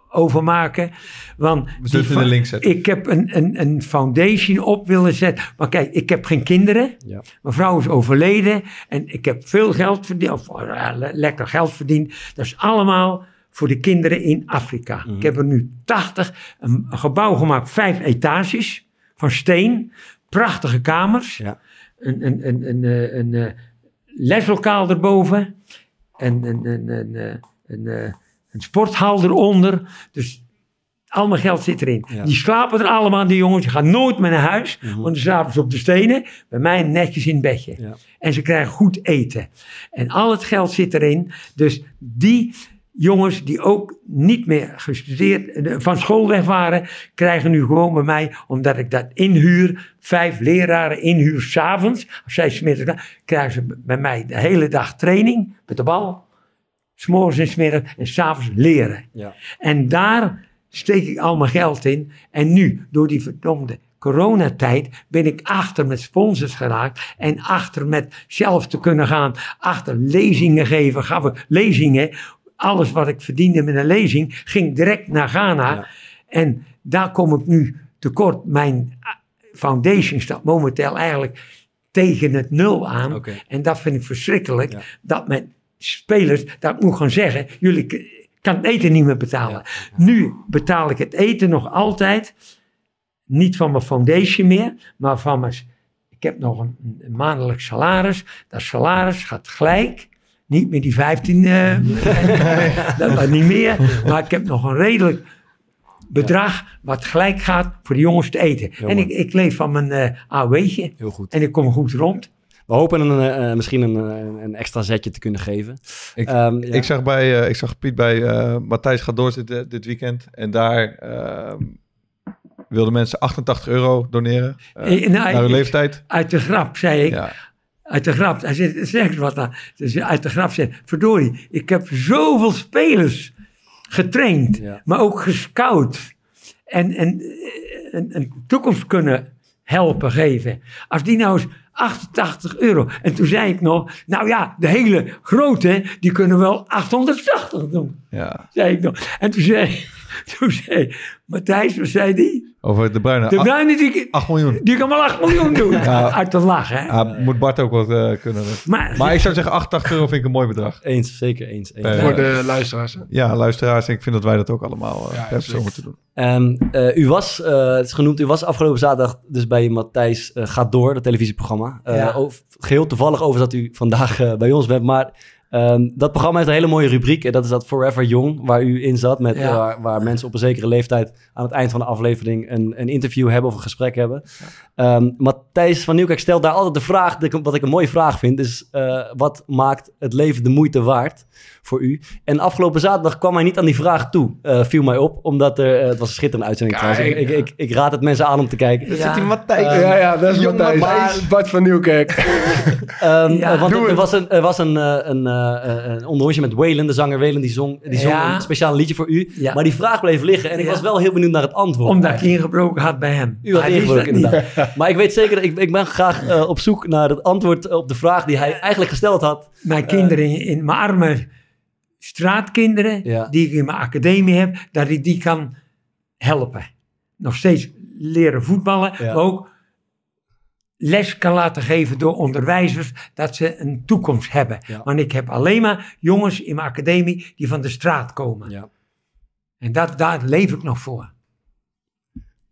Speaker 5: overmaken. Want
Speaker 4: We
Speaker 5: die
Speaker 4: zullen het in de
Speaker 5: fa-
Speaker 4: link zetten.
Speaker 5: ik heb een, een, een foundation op willen zetten. Maar kijk, ik heb geen kinderen.
Speaker 1: Ja.
Speaker 5: Mijn vrouw is overleden. En ik heb veel geld verdiend. Of eh, le- lekker geld verdiend. Dat is allemaal voor de kinderen in Afrika.
Speaker 1: Mhm.
Speaker 5: Ik heb er nu 80. Een, een gebouw gemaakt, vijf etages. Van steen. Prachtige kamers.
Speaker 1: Ja.
Speaker 5: Een, een, een, een, eh, een, eh, leslokaal erboven. En een, een, een, een, een sporthal eronder. Dus allemaal geld zit erin.
Speaker 1: Ja.
Speaker 5: Die slapen er allemaal, die jongens. Die gaan nooit meer naar huis.
Speaker 1: Mhm.
Speaker 5: Want dan slapen ze op de stenen. Bij mij netjes in het bedje.
Speaker 1: Ja.
Speaker 5: En ze krijgen goed eten. En al het geld zit erin. Dus die jongens die ook niet meer gestudeerd, eh, van school weg waren, krijgen nu gewoon bij mij, omdat ik dat inhuur, vijf leraren inhuur s'avonds, als zij smiddags, krijgen ze bij mij de hele dag training met de bal, s'morgens en smiddags en s'avonds leren.
Speaker 1: Ja.
Speaker 5: En daar steek ik al mijn geld in. En nu, door die verdomde coronatijd, ben ik achter met sponsors geraakt. En achter met zelf te kunnen gaan. Achter lezingen geven. Gaf ik lezingen. Alles wat ik verdiende met een lezing, ging direct naar Ghana.
Speaker 1: Ja.
Speaker 5: En daar kom ik nu tekort. Mijn ah, foundation staat momenteel eigenlijk tegen het nul aan. En dat vind ik verschrikkelijk.
Speaker 1: Ja.
Speaker 5: Dat mijn spelers, dat ik moet gaan zeggen, jullie kan het eten niet meer betalen.
Speaker 1: Ja.
Speaker 5: Nu betaal ik het eten nog altijd. Niet van mijn foundation meer, maar van mijn... Ik heb nog een, een maandelijk salaris. Dat salaris gaat gelijk. Niet meer die 15, eh, (laughs) dat was niet meer. Maar ik heb nog een redelijk bedrag wat gelijk gaat voor de jongens te eten.
Speaker 1: Heel
Speaker 5: en ik, ik leef van mijn eh AOW'tje.
Speaker 1: Heel goed.
Speaker 5: En ik kom goed rond.
Speaker 1: We hopen een, eh, eh, misschien een, eh, een extra zetje te kunnen geven.
Speaker 4: Ik-
Speaker 1: Ehm, ja.
Speaker 4: Ik, zag bij, eh, ik zag Piet bij eh, Matthijs gaat doorzitten dit weekend. En daar ehm, wilden mensen 88 euro doneren. Eh,
Speaker 5: nou,
Speaker 4: naar hun
Speaker 5: ik-
Speaker 4: leeftijd.
Speaker 5: Uit de grap, zei ik.
Speaker 4: Ja.
Speaker 5: Uit de grap. Hij zegt, zeg eens wat dan. Dus uit de grap zei verdorie, ik heb zoveel spelers getraind,
Speaker 1: Ja.
Speaker 5: maar ook gescout. En, en een, een toekomst kunnen helpen geven. Als die nou eens 88 euro. En toen zei ik nog, nou ja, de hele grote, die kunnen wel 880 doen.
Speaker 4: ja.
Speaker 5: Zei ik nog. En toen zei, (laughs) toen zei Matthijs, wat zei die?
Speaker 4: Over de Bruine.
Speaker 5: De Bruine, die,
Speaker 4: 8 miljoen.
Speaker 5: die kan wel 8 miljoen doen. (laughs)
Speaker 4: Ja.
Speaker 5: Uit de lach, hè.
Speaker 4: Ah, moet Bart ook wat eh, kunnen.
Speaker 5: Maar,
Speaker 4: Maar ik zou zeggen 88 euro vind ik een mooi bedrag.
Speaker 1: Eens, zeker eens. eens.
Speaker 4: Eh,
Speaker 3: Voor de luisteraars. hè.
Speaker 4: Ja, luisteraars. Ik vind dat wij dat ook allemaal eh
Speaker 3: Ja,
Speaker 4: hebben zo moeten doen.
Speaker 1: Ehm, eh, u was, eh, het is genoemd, u was afgelopen zaterdag dus bij Matthijs eh, Gaat Door, dat televisieprogramma. Eh,
Speaker 5: Ja.
Speaker 1: over- geheel toevallig over dat u vandaag eh, bij ons bent, maar ehm, dat programma heeft een hele mooie rubriek. En dat is dat Forever Young, waar u in zat, met,
Speaker 5: Ja.
Speaker 1: waar, waar mensen op een zekere leeftijd aan het eind van de aflevering een, een interview hebben of een gesprek hebben. Ehm, Matthijs van Nieuwkerk stelt daar altijd de vraag, wat ik een mooie vraag vind, is eh, wat maakt het leven de moeite waard voor u? En afgelopen zaterdag kwam hij niet aan die vraag toe, eh, viel mij op, omdat er, eh, het was een schitterende uitzending
Speaker 3: Kijk.
Speaker 1: trouwens. Ik, ik, ik, ik raad het mensen aan om te kijken.
Speaker 5: Ja. zit die
Speaker 4: Matthijs.
Speaker 3: ja, ja, dat is Matthijs. Bart van Nieuwkerk. (laughs) (laughs)
Speaker 1: Ehm,
Speaker 5: Ja.
Speaker 1: eh, want
Speaker 3: Doe
Speaker 1: er, er
Speaker 3: het.
Speaker 1: was een, er was een, een, een onderhoortje met Waylon, de zanger Waylon, die zong, die zong
Speaker 5: Ja.
Speaker 1: een speciaal liedje voor u.
Speaker 5: Ja.
Speaker 1: Maar die vraag bleef liggen en ik
Speaker 5: Ja.
Speaker 1: was wel heel benieuwd naar het antwoord.
Speaker 5: Omdat ik ingebroken had bij hem.
Speaker 1: U had ingebroken, inderdaad. Maar ik weet zeker, dat ik, ik ben graag eh, op zoek naar het antwoord op de vraag die hij eigenlijk gesteld had.
Speaker 5: Mijn kinderen, in, in mijn arme straatkinderen,
Speaker 1: Ja.
Speaker 5: die ik in mijn academie heb, dat ik die kan helpen. Nog steeds leren voetballen,
Speaker 1: Ja.
Speaker 5: maar ook les kan laten geven door onderwijzers, dat ze een toekomst hebben.
Speaker 1: Ja.
Speaker 5: Want ik heb alleen maar jongens in mijn academie die van de straat komen.
Speaker 1: Ja.
Speaker 5: En dat, daar leef ik nog voor.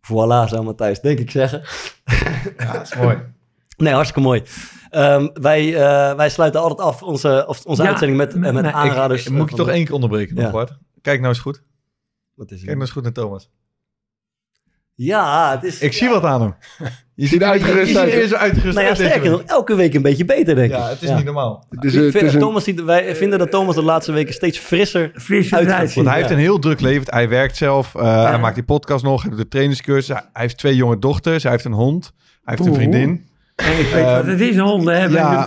Speaker 1: Voilà, zou Matthijs, denk ik zeggen.
Speaker 4: Ja, dat is mooi. (laughs)
Speaker 1: Nee, hartstikke mooi. Ehm, wij, eh, wij sluiten altijd af onze, of onze
Speaker 5: Ja,
Speaker 1: uitzending met,
Speaker 5: met-
Speaker 1: aanraders.
Speaker 4: Ik, moet ik
Speaker 1: van
Speaker 4: toch één keer onderbreken nog,
Speaker 1: Ja.
Speaker 4: Bart? Kijk nou eens goed.
Speaker 1: Wat is het?
Speaker 4: Kijk nou eens goed naar Thomas.
Speaker 1: Ja, het is...
Speaker 4: Ik zie wat aan hem. (laughs) Je
Speaker 3: Ziet er uitgerust
Speaker 4: je ziet er
Speaker 3: uit.
Speaker 4: zo uitgerust
Speaker 1: Nou ja,
Speaker 4: uit deze
Speaker 1: sterker nog, elke week een beetje beter, denk ik.
Speaker 4: Ja, het is niet normaal.
Speaker 3: Het is,
Speaker 1: Ik
Speaker 3: een-
Speaker 1: vind-
Speaker 3: het is een-
Speaker 1: Thomas ziet, wij vinden dat Thomas de laatste weken steeds frisser
Speaker 5: Fris
Speaker 1: Uitgevoerd.
Speaker 5: eruit zien.
Speaker 4: Want hij heeft
Speaker 1: Ja.
Speaker 4: een heel druk leven. Hij werkt zelf. eh, Hij maakt die podcast nog. Hij doet de trainingscursus. Hij heeft twee jonge dochters. Hij heeft een hond. Hij heeft een vriendin.
Speaker 5: En ik weet wat het is, honden hebben.
Speaker 4: ja.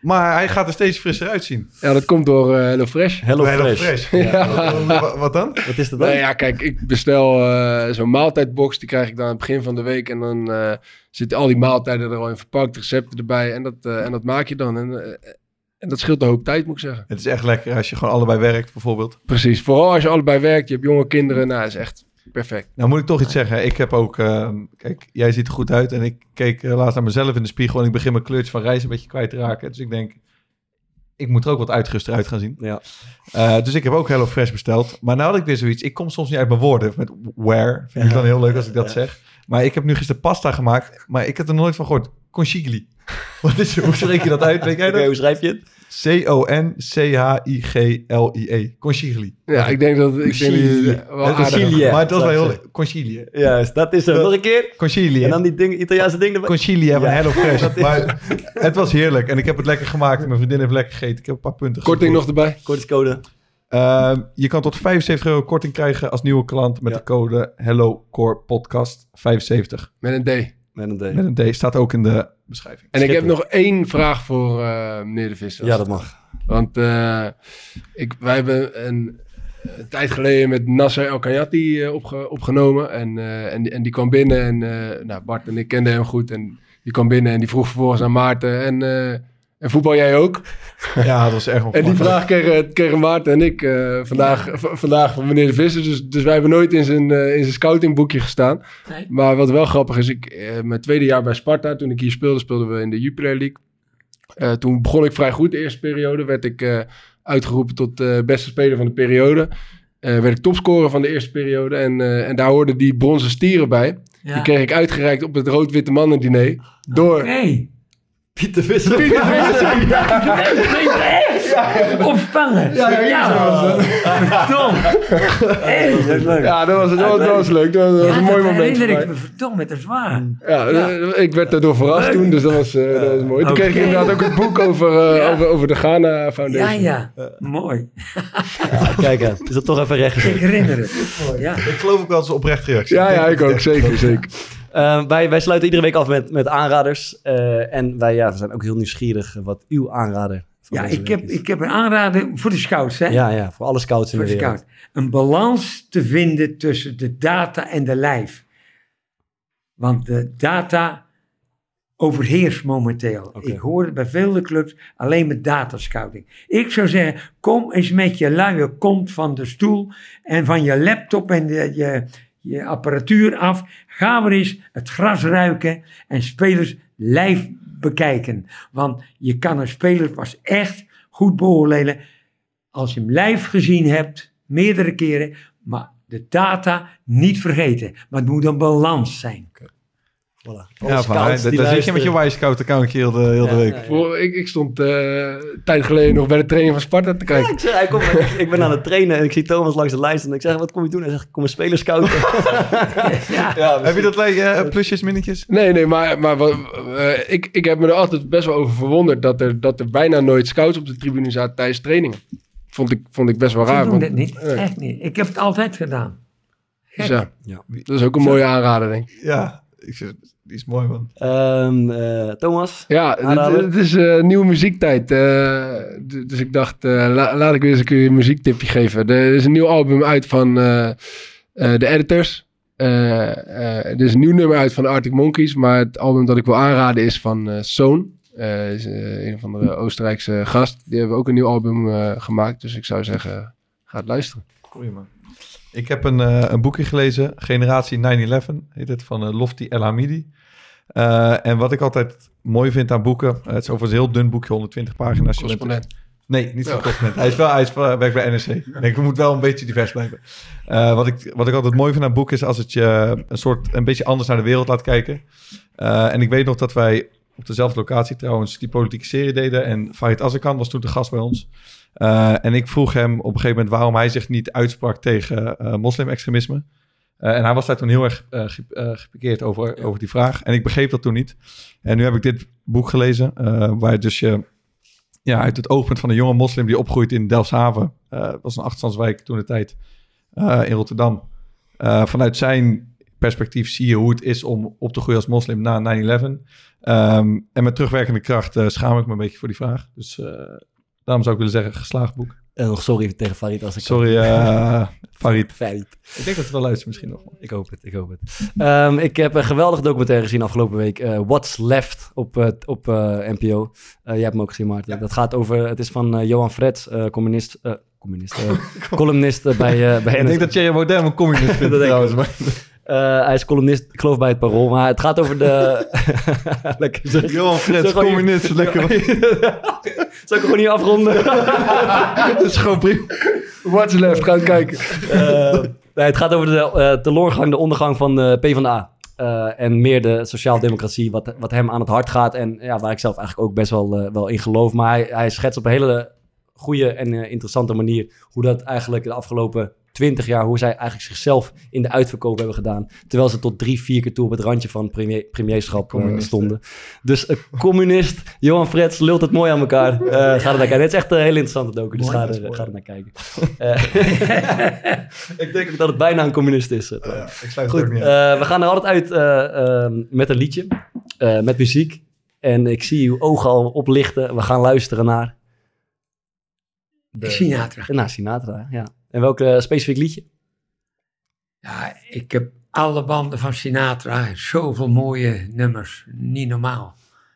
Speaker 4: Maar hij gaat er steeds frisser uitzien.
Speaker 3: Ja, dat komt door eh Hello Fresh.
Speaker 1: Hello Fresh. (laughs)
Speaker 4: Ja. Wat- Wat dan?
Speaker 1: Wat is dat dan?
Speaker 3: Nee, ja, kijk, ik bestel eh, zo'n maaltijdbox. Die krijg ik dan aan het begin van de week. En dan eh, zitten al die maaltijden er al in verpakt. Recepten erbij. En dat, eh, en dat maak je dan. En, en dat scheelt een hoop tijd, moet ik zeggen.
Speaker 4: Het is echt lekker als je gewoon allebei werkt, bijvoorbeeld.
Speaker 3: Precies. Vooral als je allebei werkt. Je hebt jonge kinderen. Nou, dat is echt perfect.
Speaker 4: Nou moet ik toch iets zeggen. Ik heb ook... eh, kijk, jij ziet er goed uit. En ik keek eh, laatst naar mezelf in de spiegel. En ik begin mijn kleurtje van reis een beetje kwijt te raken. Dus ik denk... Ik moet er ook wat uitgeruster uit gaan zien.
Speaker 1: Ja.
Speaker 4: Eh, dus ik heb ook Hello Fresh besteld. Maar nou had ik weer zoiets. Ik kom soms niet uit mijn woorden. Met where. Vind ik dan heel leuk als ik dat zeg. Maar ik heb nu gisteren pasta gemaakt. Maar ik heb er nooit van gehoord. Conchigli. (laughs) Wat is Hoe spreek je dat uit? Weet jij dat?
Speaker 1: hoe schrijf je het?
Speaker 4: C-O-N-C-H-I-G-L-I-E. Conchigli.
Speaker 3: Ja, ik denk dat... Ik denk dat je- wel.
Speaker 4: Maar het was wel heel... Conchigli.
Speaker 1: Juist, dat is hem. Nog een keer.
Speaker 4: Conchigli.
Speaker 1: En dan die ding, Italiaanse ding erbij.
Speaker 4: Conchigli hebben
Speaker 1: Ja.
Speaker 4: Hello (laughs) Fresh. Maar het was heerlijk. En ik heb het lekker gemaakt. En mijn vriendin heeft lekker gegeten. Ik heb een paar punten
Speaker 3: Korting nog erbij.
Speaker 1: Kortingscode.
Speaker 4: Ehm, je kan tot 75 euro korting krijgen als nieuwe klant met
Speaker 1: Ja.
Speaker 4: de code HelloCorePodcast75.
Speaker 3: Met een D.
Speaker 1: Met een D.
Speaker 4: Met een D staat ook in de beschrijving.
Speaker 3: En ik heb nog één vraag voor eh, meneer de Visser.
Speaker 1: Ja, dat mag.
Speaker 3: Want eh, ik, wij hebben een, een tijd geleden met Nasser El Kayati eh, opge- opgenomen. En, eh, en, die, en die kwam binnen en eh, nou, Bart en ik kenden hem goed. En die kwam binnen en die vroeg vervolgens aan Maarten. En, eh, en voetbal jij ook?
Speaker 4: Ja, dat was erg
Speaker 3: En die vraag kregen, kregen Maarten en ik eh, vandaag, vandaag van meneer de Visser. Dus, dus wij hebben nooit in zijn, eh, in zijn scoutingboekje gestaan.
Speaker 5: Nee.
Speaker 3: Maar wat wel grappig is, ik, eh, mijn tweede jaar bij Sparta, toen ik hier speelde, speelden we in de Jupiler League. Eh, toen begon ik vrij goed de eerste periode. Werd ik eh, uitgeroepen tot eh, beste speler van de periode. Eh, werd ik topscorer van de eerste periode. En, eh, en daar hoorden die bronzen stieren bij.
Speaker 5: Ja.
Speaker 3: Die kreeg ik uitgereikt op het rood-witte mannen diner. Door...
Speaker 5: Oké.
Speaker 1: Pieter Visser.
Speaker 5: Opspannen. Ja, ja. Verdomme. Hey, dat is leuk.
Speaker 3: Ja, dat was, dat was, dat was leuk. Dat was, dat was
Speaker 5: Ja,
Speaker 3: een mooi
Speaker 5: dat
Speaker 3: moment.
Speaker 5: herinner
Speaker 3: voor
Speaker 5: ik me verdomme, dat is waar.
Speaker 3: Ja, eh, ik werd daardoor verrast toen, dus dat was, eh, dat was mooi. Toen kreeg ik
Speaker 5: Oké.
Speaker 3: inderdaad ook het boek over, eh,
Speaker 5: Ja.
Speaker 3: over, over de Ghana
Speaker 5: Ja,
Speaker 3: Foundation.
Speaker 5: ja. Mooi.
Speaker 1: Kijk, hè, is dat toch even recht
Speaker 5: Ik herinner het. Ja.
Speaker 4: Ik geloof ook wel dat ze oprecht reactie.
Speaker 3: Ja, ja, ik ook. Zeker, zeker.
Speaker 1: Eh, wij, wij sluiten iedere week af met, met aanraders. Eh, en wij ja, we zijn ook heel nieuwsgierig wat uw aanrader
Speaker 5: Ja, ik heb, ik heb een aanrader voor de scouts, hè?
Speaker 1: Ja, ja, voor alle scouts in
Speaker 5: voor
Speaker 1: de
Speaker 5: de
Speaker 1: wereld.
Speaker 5: scout. Een balans te vinden tussen de data en de lijf. Want de data overheerst momenteel. Ik hoor het bij vele clubs alleen met datascouting. Ik zou zeggen, kom eens met je luie kont van de stoel en van je laptop en de, je, je apparatuur af. Ga weer eens het gras ruiken en spelers lijf bekijken. Want je kan een speler pas echt goed beoordelen als je hem live gezien hebt, meerdere keren, maar de data niet vergeten. Maar het moet een balans zijn.
Speaker 1: Voilà.
Speaker 4: Ja, daar zit je met je accountje heel de, heel de week.
Speaker 1: ja, ja.
Speaker 3: Voor, ik, ik stond eh, een tijd geleden nog bij de training van Sparta te
Speaker 1: Ja,
Speaker 3: kijken.
Speaker 1: ik, zeg, hij komt, ik, ik ben aan het trainen en ik zie Thomas langs de lijst en ik zeg, wat kom je doen? Hij zegt, ik kom een speler scouten. (laughs)
Speaker 5: Ja,
Speaker 4: Heb je dat eh, plusjes, minnetjes?
Speaker 3: Nee, nee, maar, maar wat, eh, ik, ik heb me er altijd best wel over verwonderd dat er, dat er bijna nooit scouts op de tribune zaten tijdens trainingen. Vond ik, vond ik best wel raar.
Speaker 5: dat niet. Echt niet. Ik heb het altijd gedaan.
Speaker 3: dus ja,
Speaker 1: Ja.
Speaker 3: dat is ook een mooie aanrader, denk ik.
Speaker 4: Ja, ik zeg, die is mooi, man.
Speaker 1: Ehm, eh, Thomas?
Speaker 3: Ja, het, is eh, nieuwe muziektijd. eh, d- dus ik dacht, eh, la- laat ik weer eens een keer een muziektipje geven. Er is een nieuw album uit van eh, eh, de Editors. Eh, eh, er is een nieuw nummer uit van Arctic Monkeys. Maar het album dat ik wil aanraden is van eh Soon. Eh, is, een van de Oostenrijkse gast. Die hebben ook een nieuw album eh, gemaakt. Dus ik zou zeggen, ga het luisteren.
Speaker 4: Goeie, man. Ik heb een, eh, een boekje gelezen, Generatie 9-11, heet het, van eh, Lofty El Hamidi. Eh, en wat ik altijd mooi vind aan boeken, eh, het is overigens een heel dun boekje, 120 pagina's.
Speaker 3: Correspondent.
Speaker 4: Nee, niet zo'n
Speaker 3: Ja.
Speaker 4: correspondent. Hij is wel, hij is wel, werkt bij NRC. Ik denk, we moeten wel een beetje divers blijven. Eh, wat, ik, wat ik altijd mooi vind aan boeken is als het je een soort een beetje anders naar de wereld laat kijken. En ik weet nog dat wij op dezelfde locatie trouwens die politieke serie deden. En Farid Azarkan was toen de gast bij ons. En ik vroeg hem op een gegeven moment waarom hij zich niet uitsprak tegen moslimextremisme. Eh, en hij was daar toen heel erg ge- gepikeerd over, over die vraag. En ik begreep dat toen niet. En nu heb ik dit boek gelezen, waar dus je ja, uit het oogpunt van een jonge moslim die opgroeit in Delfshaven. dat was een achterstandswijk toen de tijd in Rotterdam. Vanuit zijn perspectief zie je hoe het is om op te groeien als moslim na 9-11. Ehm, en met terugwerkende kracht schaam ik me een beetje voor die vraag. Dus daarom zou ik willen zeggen, geslaagd boek.
Speaker 1: En nog sorry tegen Farid als ik...
Speaker 4: Sorry, eh (laughs) Farid.
Speaker 1: Farid.
Speaker 4: Ik denk dat het wel luistert misschien nog.
Speaker 1: Ik hoop het, ik hoop het. Ehm, ik heb een geweldige documentaire gezien afgelopen week. eh, What's Left op, eh, op eh, NPO. Eh, jij hebt hem ook gezien, Maarten. Dat gaat over... Het is van eh, Johan Frets, eh, communist... eh, communist, eh, (laughs) columnist eh, bij, eh bij
Speaker 4: Ik denk dat Thierry Baudet een communist (laughs) vindt
Speaker 1: Dat denk ik
Speaker 4: trouwens. maar-
Speaker 1: Eh, hij is columnist, ik geloof bij het Parool. Maar het gaat over de... (laughs) lekker zeg.
Speaker 4: Johan
Speaker 1: gewoon-
Speaker 4: communist, lekker. (laughs)
Speaker 1: Zal ik gewoon niet afronden? (laughs)
Speaker 4: Dat is gewoon prima.
Speaker 3: What's left, ga eens kijken.
Speaker 1: Eh, nee, het gaat over de eh teloorgang, de ondergang van de PvdA. Eh en meer de sociaaldemocratie, wat, wat hem aan het hart gaat. En ja, waar ik zelf eigenlijk ook best wel, wel in geloof. Maar hij, hij schetst op een hele goede en interessante manier... hoe dat eigenlijk de afgelopen 20 jaar hoe zij eigenlijk zichzelf in de uitverkoop hebben gedaan. Terwijl ze tot drie, vier keer toe op het randje van premier, premierschap eh, stonden. Dus een communist, Johan Frets, lult het mooi aan elkaar. Eh, ga er naar kijken. Het is echt een heel interessante docu, dus
Speaker 5: Mooi,
Speaker 1: ga er, ga er naar kijken. Ik denk ook dat het bijna een communist is. eh,
Speaker 4: Ja, ik sluit het
Speaker 1: Goed,
Speaker 4: ook niet uit.
Speaker 1: eh, we gaan er altijd uit eh, ehm, met een liedje, met muziek. En ik zie uw ogen al oplichten. We gaan luisteren naar,
Speaker 5: Sinatra.
Speaker 1: naar Sinatra. Ja. En welk eh, specifiek liedje?
Speaker 5: Ja, ik heb alle banden van Sinatra. Zoveel mooie nummers. Niet normaal.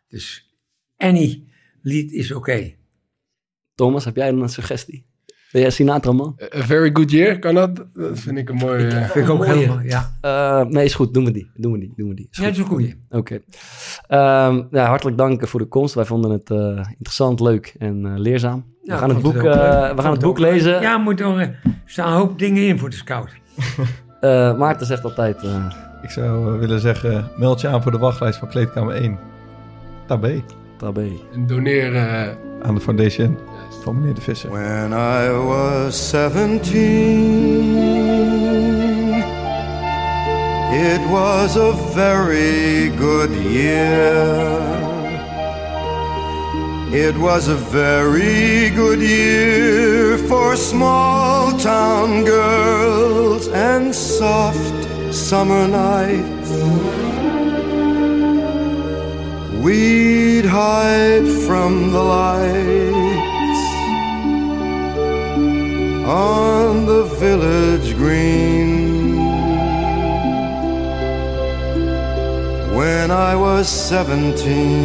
Speaker 5: Dus any lied is oké.
Speaker 1: Thomas, heb jij een suggestie? Ben jij Sinatra man?
Speaker 3: A Very Good Year, kan dat? Dat vind ik een mooi... eh,
Speaker 5: Vind ik ook
Speaker 1: mooie.
Speaker 5: helemaal, ja.
Speaker 1: Eh, nee, is goed. Doen we die. Doen we die. Doen we die. Is
Speaker 5: Ja,
Speaker 1: goed.
Speaker 5: dat is een goeie.
Speaker 1: Oké. Ehm, ja, hartelijk dank voor de komst. Wij vonden het eh, interessant, leuk en eh, leerzaam. We
Speaker 5: Ja,
Speaker 1: gaan het boek, eh, we gaan het boek lezen.
Speaker 5: Ja, moet er, er staan een hoop dingen in voor de scout. (laughs)
Speaker 1: Eh, Maarten zegt altijd... eh,
Speaker 4: Ik zou eh, willen zeggen, meld je aan voor de wachtlijst van Kleedkamer 1. Tabé.
Speaker 1: tabé.
Speaker 3: en doneer... eh,
Speaker 4: Aan de foundation van meneer De Visser.
Speaker 6: When I was 17, it was a very good year. It was a very good year for small town girls and soft summer nights. We'd hide from the lights on the village green. When I was seventeen.